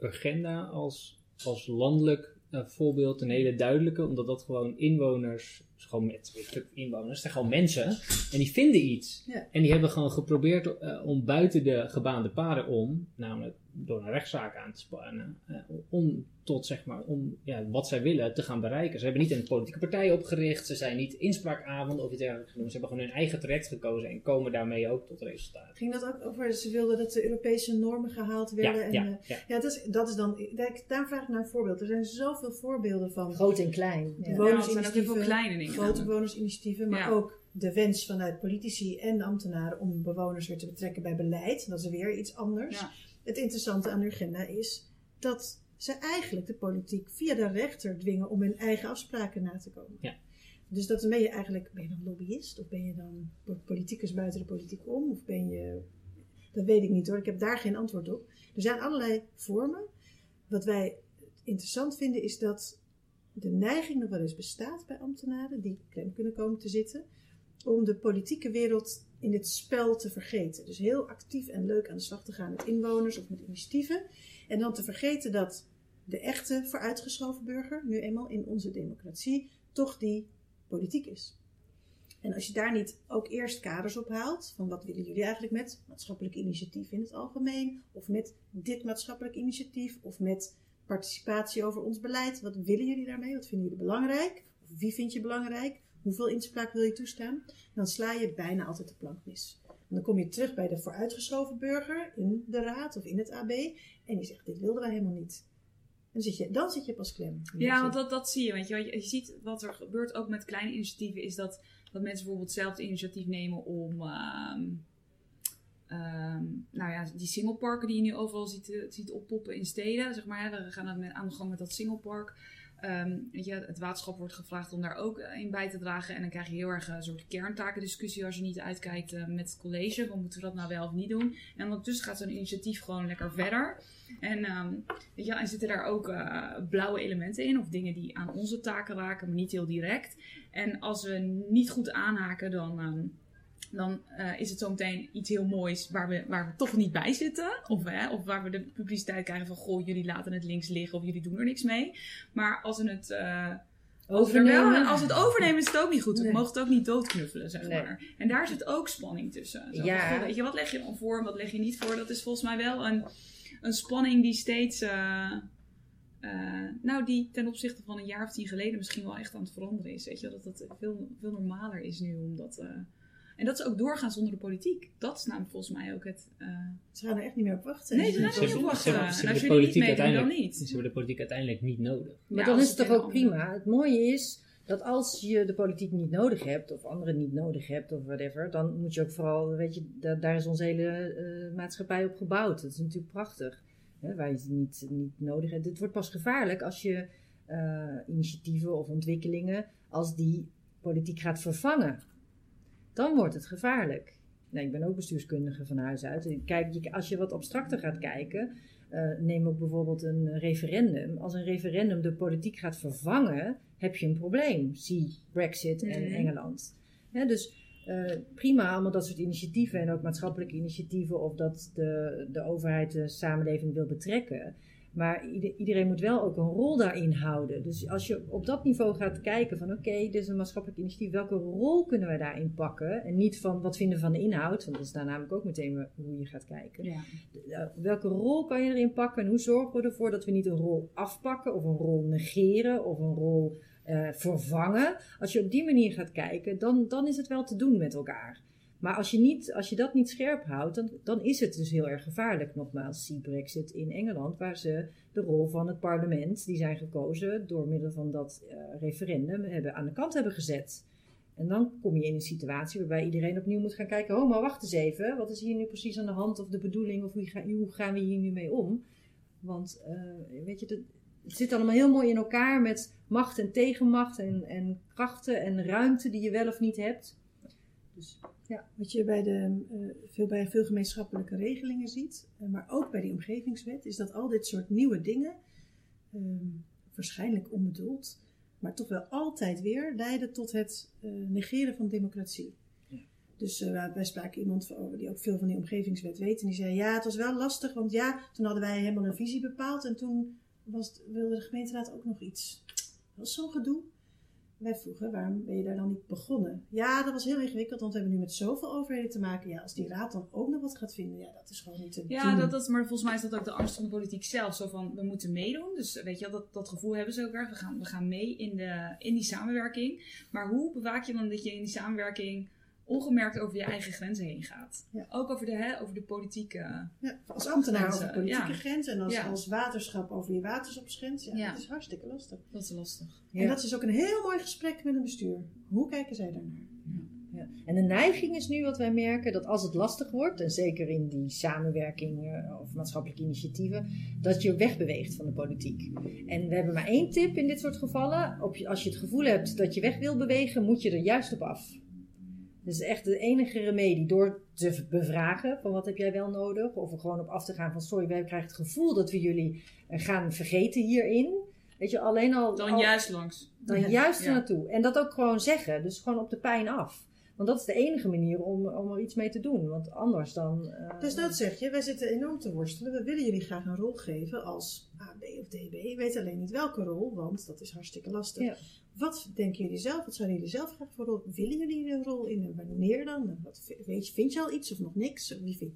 S5: Urgenda als, als landelijk eh, voorbeeld een hele duidelijke, omdat dat gewoon inwoners, dus gewoon met inwoners, het zijn gewoon mensen en die vinden iets.
S4: Ja.
S5: En die hebben gewoon geprobeerd eh, om buiten de gebaande paden om, namelijk door een rechtszaak aan te spannen, eh, om tot zeg maar, om ja, wat zij willen te gaan bereiken. Ze hebben niet een politieke partij opgericht, ze zijn niet inspraakavonden of iets dergelijks genoemd. Ze hebben gewoon hun eigen traject gekozen en komen daarmee ook tot resultaten.
S4: ging dat ook over, ze wilden dat de Europese normen gehaald werden?
S5: Ja,
S4: en,
S5: ja,
S4: eh,
S5: ja.
S4: ja dat, is, dat is dan, daar, vraag ik naar een voorbeeld. Er zijn zoveel voorbeelden van
S3: Groot en klein. Ja.
S4: Bewoner-
S2: Ja, kleine
S4: grote bewonersinitiatieven, maar
S2: Ja.
S4: ook de wens vanuit politici en ambtenaren om bewoners weer te betrekken bij beleid. Dat is weer iets anders. Het interessante aan de agenda is dat ze eigenlijk de politiek via de rechter dwingen om hun eigen afspraken na te komen.
S5: Ja.
S4: Dus dat ben je eigenlijk, ben je dan lobbyist of ben je dan politicus buiten de politiek om? Of ben je, dat weet ik niet hoor, ik heb daar geen antwoord op. Er zijn allerlei vormen. Wat wij interessant vinden is dat de neiging nog wel eens bestaat bij ambtenaren die klem kunnen komen te zitten, om de politieke wereld in dit spel te vergeten. Dus heel actief en leuk aan de slag te gaan met inwoners of met initiatieven. En dan te vergeten dat de echte vooruitgeschoven burger, nu eenmaal in onze democratie, toch die politiek is. En als je daar niet ook eerst kaders op haalt, van wat willen jullie eigenlijk met maatschappelijk initiatief in het algemeen, of met dit maatschappelijk initiatief, of met participatie over ons beleid, wat willen jullie daarmee, wat vinden jullie belangrijk, of wie vind je belangrijk, hoeveel inspraak wil je toestaan, dan sla je bijna altijd de plank mis. En dan kom je terug bij de vooruitgeschoven burger in de raad of in het AB en die zegt, dit wilden wij helemaal niet. En zit je, dan zit je pas klem.
S2: Ja, want dat, dat zie je. Want je, je ziet wat er gebeurt ook met kleine initiatieven, is dat, dat mensen bijvoorbeeld zelf het initiatief nemen om. ehm, ehm, nou ja, die singleparken die je nu overal ziet, eh, ziet oppoppen in steden. Zeg maar, we gaan aan de gang met dat singlepark. Je, het waterschap wordt gevraagd om daar ook eh, in bij te dragen. En dan krijg je heel erg een soort kerntakendiscussie als je niet uitkijkt eh, met het college. Van moeten we dat nou wel of niet doen? En ondertussen gaat zo'n initiatief gewoon lekker verder. En, je, en zitten daar ook eh, blauwe elementen in, of dingen die aan onze taken raken, maar niet heel direct. En als we niet goed aanhaken, dan, ehm, dan eh, is het zometeen iets heel moois waar we, waar we toch niet bij zitten. Of, hè, of waar we de publiciteit krijgen van, goh, jullie laten het links liggen of jullie doen er niks mee. Maar als we het... wel,
S3: Overnemen.
S2: als het overnemen is het ook niet goed. We
S3: Nee.
S2: mogen het ook niet doodknuffelen, zeg
S3: Nee.
S2: maar. En daar zit ook spanning tussen. Zo van,
S3: Ja.
S2: goh, weet je, wat leg je dan voor en wat leg je niet voor? Dat is volgens mij wel een, een spanning die steeds... eh, nou, die ten opzichte van een jaar of tien geleden misschien wel echt aan het veranderen is. Weet je, dat het veel, veel normaler is nu. Omdat, en dat ze ook doorgaan zonder de politiek. Dat is namelijk volgens mij ook het... eh,
S4: Ze gaan er echt niet meer op wachten.
S2: Nee, ze gaan er niet
S5: hebben,
S2: op
S5: ze
S2: wachten.
S5: hebben- ze
S2: En als
S5: hebben de
S2: jullie niet
S5: politiek
S2: meedoen, dan
S5: uiteindelijk,
S2: niet.
S5: ze hebben de politiek uiteindelijk niet nodig.
S3: Maar
S2: Ja,
S3: dan is het toch ook prima. Het mooie is dat als je de politiek niet nodig hebt, of anderen niet nodig hebt, of whatever, dan moet je ook vooral, weet je, da- daar is onze hele eh, maatschappij op gebouwd. Dat is natuurlijk prachtig. Hè, waar je het niet, niet nodig hebt. Het wordt pas gevaarlijk als je eh, initiatieven of ontwikkelingen, als die politiek gaat vervangen. Dan wordt het gevaarlijk. Nou, ik ben ook bestuurskundige van huis uit. Kijk, als je wat abstracter gaat kijken, eh, neem ook bijvoorbeeld een referendum. Als een referendum de politiek gaat vervangen, heb je een probleem. Zie Brexit en
S2: Mhm.
S3: Engeland. Dus eh, prima, allemaal dat soort initiatieven en ook maatschappelijke initiatieven of dat de, de overheid de samenleving wil betrekken. Maar ieder- iedereen moet wel ook een rol daarin houden. Dus als je op dat niveau gaat kijken van oké, dit is een maatschappelijk initiatief, welke rol kunnen wij daarin pakken? En niet van wat vinden we van de inhoud, want dat is daar namelijk ook meteen hoe je gaat kijken.
S2: ja.
S3: Uh, welke rol kan je erin pakken en hoe zorgen we ervoor dat we niet een rol afpakken of een rol negeren of een rol eh, vervangen? Als je op die manier gaat kijken, dan, dan is het wel te doen met elkaar. Maar als je, niet, als je dat niet scherp houdt, dan, dan is het dus heel erg gevaarlijk. Nogmaals, zie Brexit in Engeland, waar ze de rol van het parlement, die zijn gekozen door middel van dat eh, referendum, hebben, aan de kant hebben gezet. En dan kom je in een situatie waarbij iedereen opnieuw moet gaan kijken: oh, maar wacht eens even, wat is hier nu precies aan de hand of de bedoeling of hoe, ga- hoe gaan we hier nu mee om? Want eh, weet je, het zit allemaal heel mooi in elkaar met macht en tegenmacht en, en krachten en ruimte die je wel of niet hebt. Dus
S4: Wat je bij, de, eh, veel, bij veel gemeenschappelijke regelingen ziet, eh, maar ook bij die omgevingswet, is dat al dit soort nieuwe dingen, ehm, waarschijnlijk onbedoeld, maar toch wel altijd weer leiden tot het eh, negeren van democratie.
S3: Ja.
S4: Dus wij spraken iemand van- over die ook veel van die omgevingswet weet. En die zei: Ja, het was wel lastig, want ja, toen hadden wij helemaal een visie bepaald. En toen was het- wilde de gemeenteraad ook nog iets. Dat was zo'n gedoe. Wij vroegen, waarom ben je daar dan niet begonnen? Ja, dat was heel ingewikkeld, want we hebben nu met zoveel overheden te maken. Ja, als die raad dan ook nog wat gaat vinden, ja, dat is gewoon niet te
S2: Ja,
S4: doen.
S2: dat, dat, maar volgens mij is dat ook de angst van de politiek zelf. Zo van, we moeten meedoen. Dus weet je, dat, dat gevoel hebben ze ook erg. We gaan, we gaan mee in, de, in die samenwerking. Maar hoe bewaak je dan dat je in die samenwerking ongemerkt over je eigen grenzen heen gaat?
S4: Ja.
S2: Ook over de, hè, over de politieke...
S4: Ja, als ambtenaar
S2: Grenzen,
S4: over politieke
S2: ja.
S4: grenzen en als,
S2: Ja.
S4: als waterschap over je waterschapsgrens. Ja,
S2: Ja.
S4: dat is hartstikke lastig.
S2: Dat is lastig.
S4: En dat is ook een heel mooi gesprek met een bestuur. Hoe kijken zij daarnaar?
S3: Ja. En de neiging is nu wat wij merken, dat als het lastig wordt, en zeker in die samenwerking eh, of maatschappelijke initiatieven, dat je wegbeweegt van de politiek. En we hebben maar één tip in dit soort gevallen. Op je, als je het gevoel hebt dat je weg wil bewegen, moet je er juist op af. Is echt de enige remedie. Door te bevragen van wat heb jij wel nodig. Of er gewoon op af te gaan van sorry, wij krijgen het gevoel dat we jullie eh, gaan vergeten hierin. Weet je, alleen al...
S2: Dan
S3: al-
S2: juist langs.
S3: dan
S4: Ja.
S3: juist er
S2: Ja.
S3: naartoe. En dat ook gewoon zeggen. Dus gewoon op de pijn af. Want dat is de enige manier om, om er iets mee te doen. Want anders dan... eh,
S4: Dus dat zeg je, wij zitten enorm te worstelen. We willen jullie graag een rol geven als A, B of DB. Je weet alleen niet welke rol, want dat is hartstikke lastig.
S3: Ja.
S4: Wat denken jullie zelf? Wat zouden jullie zelf graag voor rol? Willen jullie een rol in en wanneer dan? En Wat, vi- weet je, vind je al iets of nog niks? Wie vind,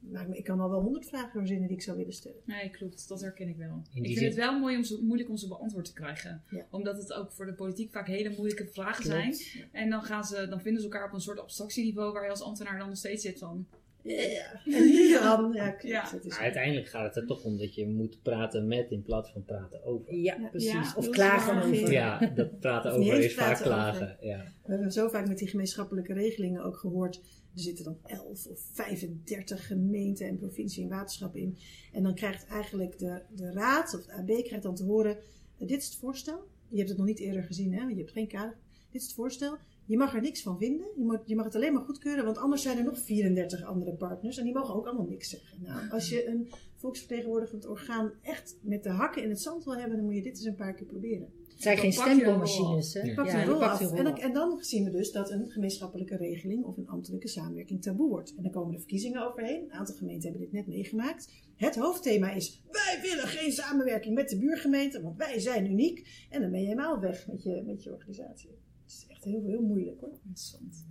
S4: me- ik kan al wel honderd vragen verzinnen die ik zou willen stellen.
S2: Nee, klopt. Dat herken ik wel. Ik vind
S5: zin-
S2: het wel mooi om ze, moeilijk om ze beantwoord te krijgen.
S4: Ja.
S2: Omdat het ook voor de politiek vaak hele moeilijke vragen zijn. En dan, gaan ze, dan vinden ze elkaar op een soort abstractieniveau waar je als ambtenaar dan nog steeds zit van.
S4: Ja. En ja.
S2: Ja.
S4: Is
S5: Maar uiteindelijk gaat het er toch om dat je moet praten met in plaats van praten over.
S3: Ja,
S4: Ja.
S3: precies.
S2: Ja,
S3: of klagen over.
S5: Ja, dat praten over is vaak
S4: over.
S5: klagen. Ja.
S4: We hebben zo vaak met die gemeenschappelijke regelingen ook gehoord. Er zitten dan 11 of 35 gemeenten en provincie en waterschappen in. En dan krijgt eigenlijk de, de raad of de AB krijgt dan te horen: eh, dit is het voorstel. Je hebt het nog niet eerder gezien, hè? Je hebt geen kader. Dit is het voorstel. Je mag er niks van vinden. Je mag, je mag het alleen maar goedkeuren, want anders zijn er nog 34 andere partners en die mogen ook allemaal niks zeggen. Nou, als je een volksvertegenwoordigend orgaan echt met de hakken in het zand wil hebben, dan moet je dit eens een paar keer proberen.
S3: Het zijn geen
S2: pak
S3: stempelmachines, hè?
S4: Pakt
S3: Ja,
S4: een rol af. En, dan,
S3: af.
S4: en dan zien we dus dat een gemeenschappelijke regeling of een ambtelijke samenwerking taboe wordt. En dan komen de verkiezingen overheen. Een aantal gemeenten hebben dit net meegemaakt. Het hoofdthema is: wij willen geen samenwerking met de buurgemeente, want wij zijn uniek. En dan ben je helemaal weg met je, met je organisatie. Het is echt heel, heel moeilijk hoor.
S2: Interessant.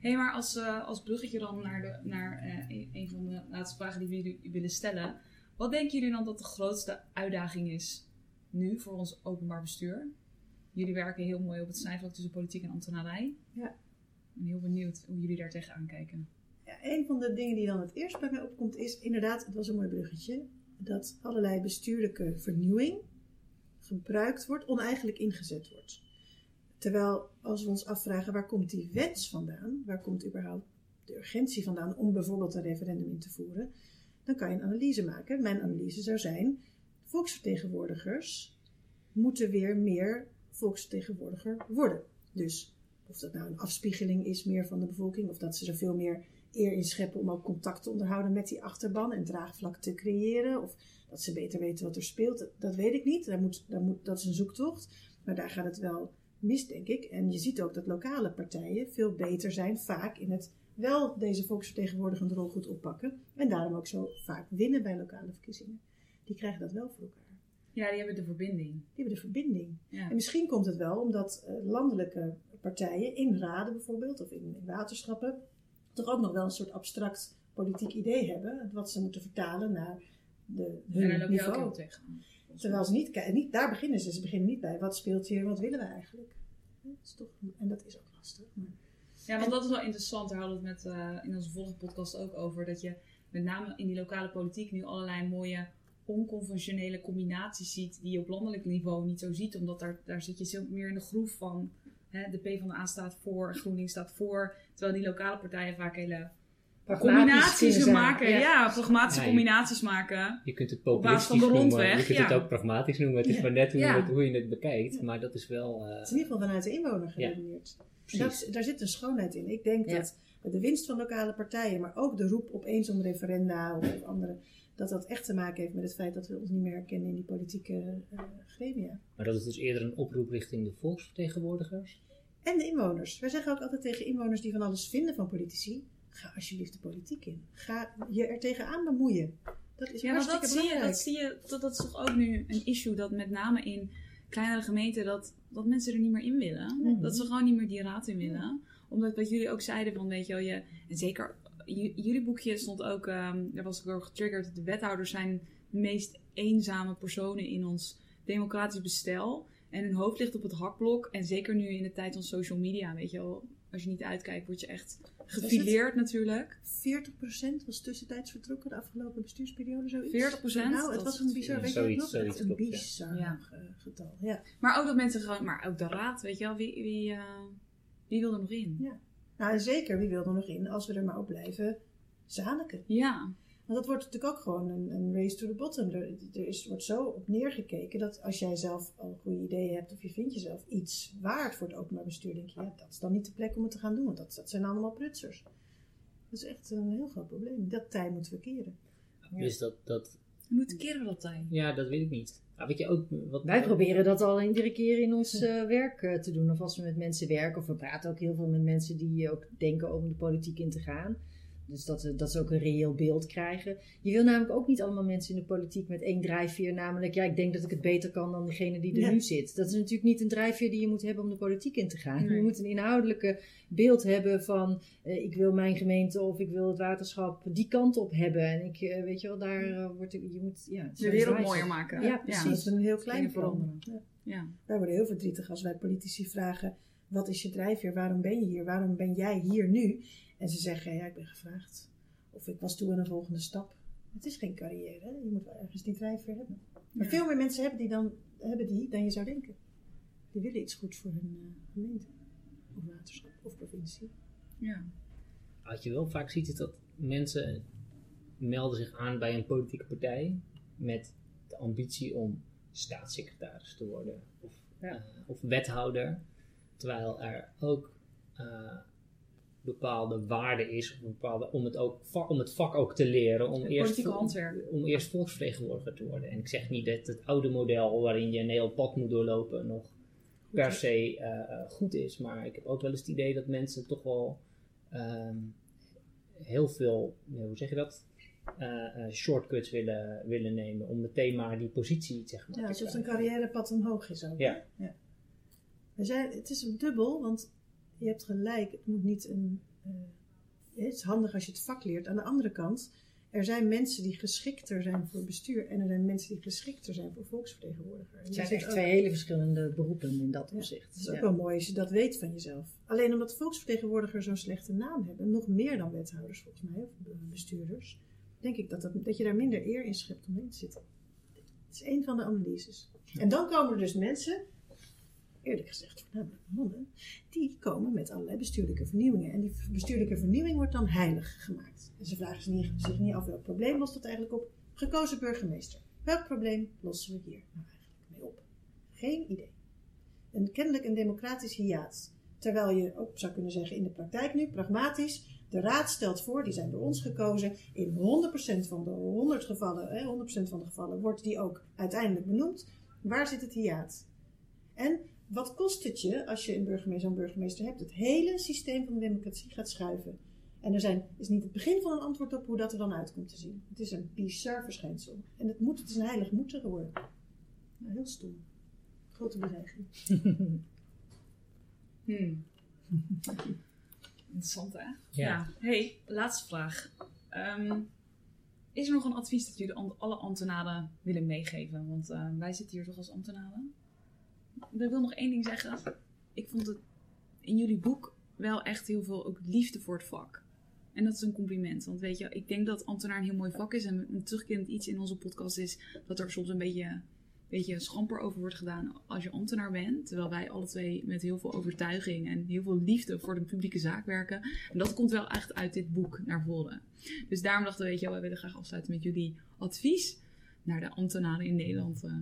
S2: Hé, maar als, eh, als bruggetje dan naar, de, naar eh, een- een van de laatste vragen die we jullie willen stellen. Wat denken jullie dan dat de grootste uitdaging is nu voor ons openbaar bestuur? Jullie werken heel mooi op het snijvlak tussen politiek en ambtenarij.
S4: Ja.
S2: Ik ben heel benieuwd hoe jullie daar tegenaan kijken.
S4: Ja, een van de dingen die dan het eerst bij mij opkomt is inderdaad, het was een mooi bruggetje, dat allerlei bestuurlijke vernieuwing gebruikt wordt, oneigenlijk ingezet wordt. Terwijl als we ons afvragen waar komt die wens vandaan, waar komt überhaupt de urgentie vandaan om bijvoorbeeld een referendum in te voeren, dan kan je een analyse maken. Mijn analyse zou zijn, volksvertegenwoordigers moeten weer meer volksvertegenwoordiger worden. Dus of dat nou een afspiegeling is meer van de bevolking, of dat ze er veel meer eer in scheppen om ook contact te onderhouden met die achterban en draagvlak te creëren, of dat ze beter weten wat er speelt, dat, weet ik niet. Daar moet, daar moet, dat is een zoektocht, maar daar gaat het wel mis, denk ik. En je ziet ook dat lokale partijen veel beter zijn, vaak in het wel deze volksvertegenwoordigende rol goed oppakken, en daarom ook zo vaak winnen bij lokale verkiezingen. Die krijgen dat wel voor elkaar.
S2: Ja, die hebben de verbinding.
S4: Die hebben de verbinding.
S2: Ja.
S4: En misschien komt het wel omdat eh, landelijke partijen in raden bijvoorbeeld, of in, in waterschappen, toch ook nog wel een soort abstract politiek idee hebben, wat ze moeten vertalen naar de,
S2: En
S4: hun
S2: daar loop je ook
S4: niveau.
S2: heel tegenaan.
S4: Terwijl ze niet, niet, daar beginnen ze. Ze beginnen niet bij wat speelt hier wat willen we eigenlijk. Dat is toch, en dat is ook lastig. Maar,
S2: Ja, want dat is wel interessant. Daar hadden we het met, eh, in onze vorige podcast ook over. Dat je met name in die lokale politiek nu allerlei mooie onconventionele combinaties ziet. Die je op landelijk niveau niet zo ziet. Omdat daar, daar zit je zo meer in de groef van. Hè, de PvdA staat voor, GroenLinks staat voor. Terwijl die lokale partijen vaak hele combinaties maken. Ja, pragmatische
S5: Ja, je-
S2: combinaties maken.
S5: Je kunt het populistisch noemen,
S2: rondweg,
S5: je kunt
S2: ja.
S5: het ook pragmatisch noemen. Het is maar net hoe,
S2: Ja.
S5: je, het, hoe je het bekijkt, maar dat is wel... eh,
S4: het is in ieder geval vanuit de inwoner geredeneerd. Dat, daar zit een schoonheid in. Ik denk
S3: Ja.
S4: dat de winst van lokale partijen, maar ook de roep opeens om referenda of andere, dat dat echt te maken heeft met het feit dat we ons niet meer herkennen in die politieke eh, gremia.
S5: Maar dat is dus eerder een oproep richting de volksvertegenwoordigers.
S4: En de inwoners. Wij zeggen ook altijd tegen inwoners die van alles vinden van politici: ga alsjeblieft de politiek in. Ga je er tegenaan bemoeien. Dat is
S2: Ja,
S4: hartstikke
S2: dat zie, je, dat zie je, dat, dat is toch ook nu een issue, dat met name in kleinere gemeenten, dat, dat mensen er niet meer in willen. Dat ze gewoon niet meer die raad in willen. Omdat wat jullie ook zeiden van, weet je wel, je, en zeker, jullie boekje stond ook, ehm, daar was ik door getriggerd, de wethouders zijn de meest eenzame personen in ons democratisch bestel. En hun hoofd ligt op het hakblok. En zeker nu in de tijd van social media, weet je wel, als je niet uitkijkt, word je echt gefileerd natuurlijk.
S4: 40% was tussentijds vertrokken de afgelopen bestuursperiode, zoiets.
S2: 40%?
S4: Nou, het was een bizar, weet je nog? een bizar
S2: Ja.
S4: getal. Ja.
S2: Maar ook dat mensen gewoon, maar ook de raad, weet je wel, wie, wie, eh, wie wil er nog in?
S4: Ja. Nou, en zeker, wie wil er nog in als we er maar op blijven zaniken.
S2: Ja,
S4: Want dat wordt natuurlijk ook gewoon een, een race to the bottom. Er, er is, wordt zo op neergekeken dat als jij zelf al goede ideeën hebt of je vindt jezelf iets waard voor het openbaar bestuur, denk je, ja, dat is dan niet de plek om het te gaan doen, want dat, dat zijn allemaal prutsers. Dat is echt een heel groot probleem. Dat tij moeten we keren.
S5: Dus dat, dat,
S2: hoe moet keren we dat dan?
S5: ja, dat weet ik niet. Nou, weet je ook wat...
S3: Wij proberen dat al iedere keer in ons eh, werk eh, te doen. Of als we met mensen werken. Of we praten ook heel veel met mensen die ook denken om de politiek in te gaan. Dus dat, eh, dat ze ook een reëel beeld krijgen. Je wil namelijk ook niet allemaal mensen in de politiek met één drijfveer. Namelijk, ja, ik denk dat ik het beter kan dan degene die er
S4: Ja.
S3: nu zit. Dat is natuurlijk niet een drijfveer die je moet hebben om de politiek in te gaan.
S2: Nee.
S3: Je moet een inhoudelijke beeld hebben van... eh, ik wil mijn gemeente of ik wil het waterschap die kant op hebben. En ik, eh, weet je wel, daar wordt... ik- Je moet, ja,
S2: De wereld mooier maken.
S3: Ja,
S4: Dat
S3: precies.
S4: is een heel klein
S2: veranderen.
S4: Ja.
S2: Ja.
S4: Wij worden heel verdrietig als wij politici vragen: wat is je drijfveer? Waarom ben je hier? Waarom ben jij hier nu? En ze zeggen: ja, ik ben gevraagd. Of ik was toe aan een volgende stap. Het is geen carrière. hè. Je moet wel ergens die drijfveer hebben. Maar
S2: Ja.
S4: veel meer mensen hebben die, dan, hebben die dan je zou denken. Die willen iets goeds voor hun eh, gemeente. Of waterschap of provincie.
S2: Ja.
S5: Wat je wel vaak ziet is dat mensen melden zich aan bij een politieke partij met de ambitie om staatssecretaris te worden of,
S3: Ja.
S5: eh, of wethouder. Terwijl er ook eh, bepaalde waarde is, een bepaalde, om, het ook, om het vak ook te leren, om eerst, om eerst volksvertegenwoordiger te worden. En ik zeg niet dat het oude model waarin je een heel pad moet doorlopen nog per se eh, goed is, maar ik heb ook wel eens het idee dat mensen toch wel ehm, heel veel, ja, hoe zeg je dat? Eh, eh, shortcuts willen, willen nemen om meteen maar die positie zeg maar,
S4: Ja,
S5: te
S4: alsof het een carrièrepad omhoog is ook.
S5: Ja.
S4: We zijn, het is een dubbel, want je hebt gelijk, het moet niet een. eh, het is handig als je het vak leert. Aan de andere kant, er zijn mensen die geschikter zijn voor bestuur en er zijn mensen die geschikter zijn voor volksvertegenwoordiger. En
S3: Het zijn echt twee hele verschillende beroepen in dat
S4: Ja,
S3: opzicht.
S4: Het is ook wel mooi als je dat weet van jezelf. Alleen omdat volksvertegenwoordigers zo'n slechte naam hebben, nog meer dan wethouders volgens mij, of bestuurders, denk ik dat, dat, dat je daar minder eer in schept om in te zitten. Het is een van de analyses. En dan komen er dus mensen, eerlijk gezegd voornamelijk mannen, die komen met allerlei bestuurlijke vernieuwingen. En die bestuurlijke vernieuwing wordt dan heilig gemaakt. En ze vragen zich niet, zich niet af welk probleem lost dat eigenlijk op. Gekozen burgemeester. Welk probleem lossen we hier nou eigenlijk mee op? Geen idee een, kennelijk een democratisch hiaat. Terwijl je ook zou kunnen zeggen in de praktijk nu, pragmatisch, de raad stelt voor, die zijn door ons gekozen, in 100% van de 100 gevallen, hè, 100% van de gevallen wordt die ook uiteindelijk benoemd. Waar zit het hiaat? En wat kost het je als je een burgemeester, zo'n burgemeester hebt? Het hele systeem van de democratie gaat schuiven. En er zijn, is niet het begin van een antwoord op hoe dat er dan uit komt te zien. Het is een bizar verschijnsel. En het, moet, het is een heilig moeten geworden. Nou, heel stom. Grote bedreiging.
S2: Hmm. Interessant, hè?
S5: Ja.
S2: Hey, laatste vraag. Ehm, is er nog een advies dat jullie alle ambtenaren willen meegeven? Want eh, wij zitten hier toch als ambtenaren. Ik wil nog één ding zeggen. Ik vond het in jullie boek wel echt heel veel ook liefde voor het vak. En dat is een compliment. Want weet je, ik denk dat ambtenaar een heel mooi vak is. En een terugkerend iets in onze podcast is dat er soms een beetje, beetje schamper over wordt gedaan als je ambtenaar bent. Terwijl wij alle twee met heel veel overtuiging en heel veel liefde voor de publieke zaak werken. En dat komt wel echt uit dit boek naar voren. Dus daarom dachten we, weet je wij willen graag afsluiten met jullie advies naar de ambtenaren in Nederland. eh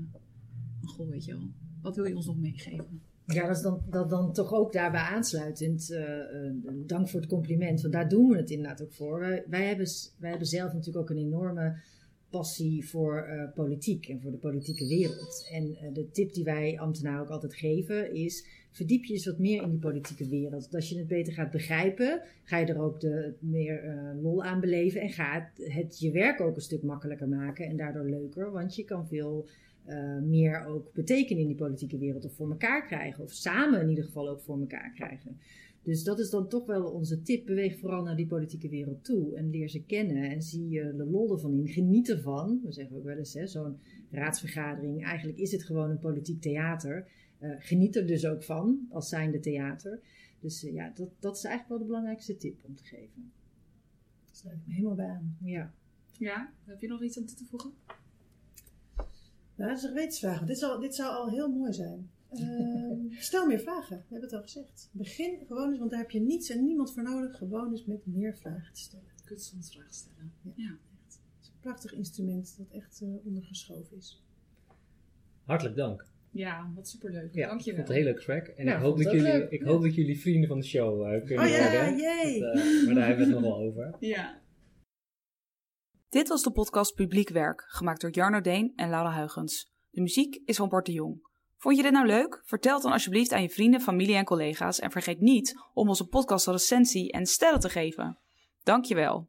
S2: goh, weet je wel, wat wil je ons nog meegeven?
S3: Ja, dat is dan, dat dan toch ook daarbij aansluitend. eh, eh, dank voor het compliment, want daar doen we het inderdaad ook voor. Wij, hebben, wij hebben zelf natuurlijk ook een enorme passie voor eh, politiek en voor de politieke wereld. En de tip die wij ambtenaren ook altijd geven is: verdiep je eens wat meer in die politieke wereld. Want Als je het beter gaat begrijpen, ga je er ook de, meer lol aan beleven en gaat het je werk ook een stuk makkelijker maken en daardoor leuker, want je kan veel eh, meer ook betekenen in die politieke wereld. Of voor elkaar krijgen. Of samen in ieder geval ook voor elkaar krijgen. Dus dat is dan toch wel onze tip. Beweeg vooral naar die politieke wereld toe. En leer ze kennen. En zie je de lol ervan in. Geniet ervan. We zeggen ook wel eens, hè, zo'n raadsvergadering. Eigenlijk is het gewoon een politiek theater. Eh, geniet er dus ook van, als zijnde theater. Dus eh, ja, dat, dat is eigenlijk wel de belangrijkste tip om te geven.
S4: Daar sluit ik me helemaal bij aan.
S3: Ja.
S2: Ja, heb je nog iets aan toe te voegen?
S4: Nou, dat is een gewetensvraag. Dit zou, dit zou al heel mooi zijn. Ehm, stel meer vragen. We hebben het al gezegd. Begin gewoon eens, want daar heb je niets en niemand voor nodig. Gewoon eens met meer vragen te stellen.
S2: Kunst soms vragen stellen.
S4: Ja.
S2: Ja.
S4: Het is een prachtig instrument dat echt eh, ondergeschoven is.
S5: Hartelijk dank.
S2: Ja, wat superleuk.
S5: Ja, ik
S2: Dankjewel.
S5: vond het een heel leuk gesprek. En
S3: Ja,
S5: ik, hoop dat, jullie,
S3: leuk.
S5: ik
S3: Ja.
S5: hoop dat jullie vrienden van de show eh, kunnen
S4: Oh ja,
S5: worden.
S4: jee!
S5: Dat, eh, maar daar hebben we het nog wel over.
S2: Ja.
S6: Dit was de podcast Publiek Werk, gemaakt door Jarno Deen en Laura Huigens. De muziek is van Bart de Jong. Vond je dit nou leuk? Vertel dan alsjeblieft aan je vrienden, familie en collega's en vergeet niet om onze podcast een recensie en sterren te geven. Dankjewel.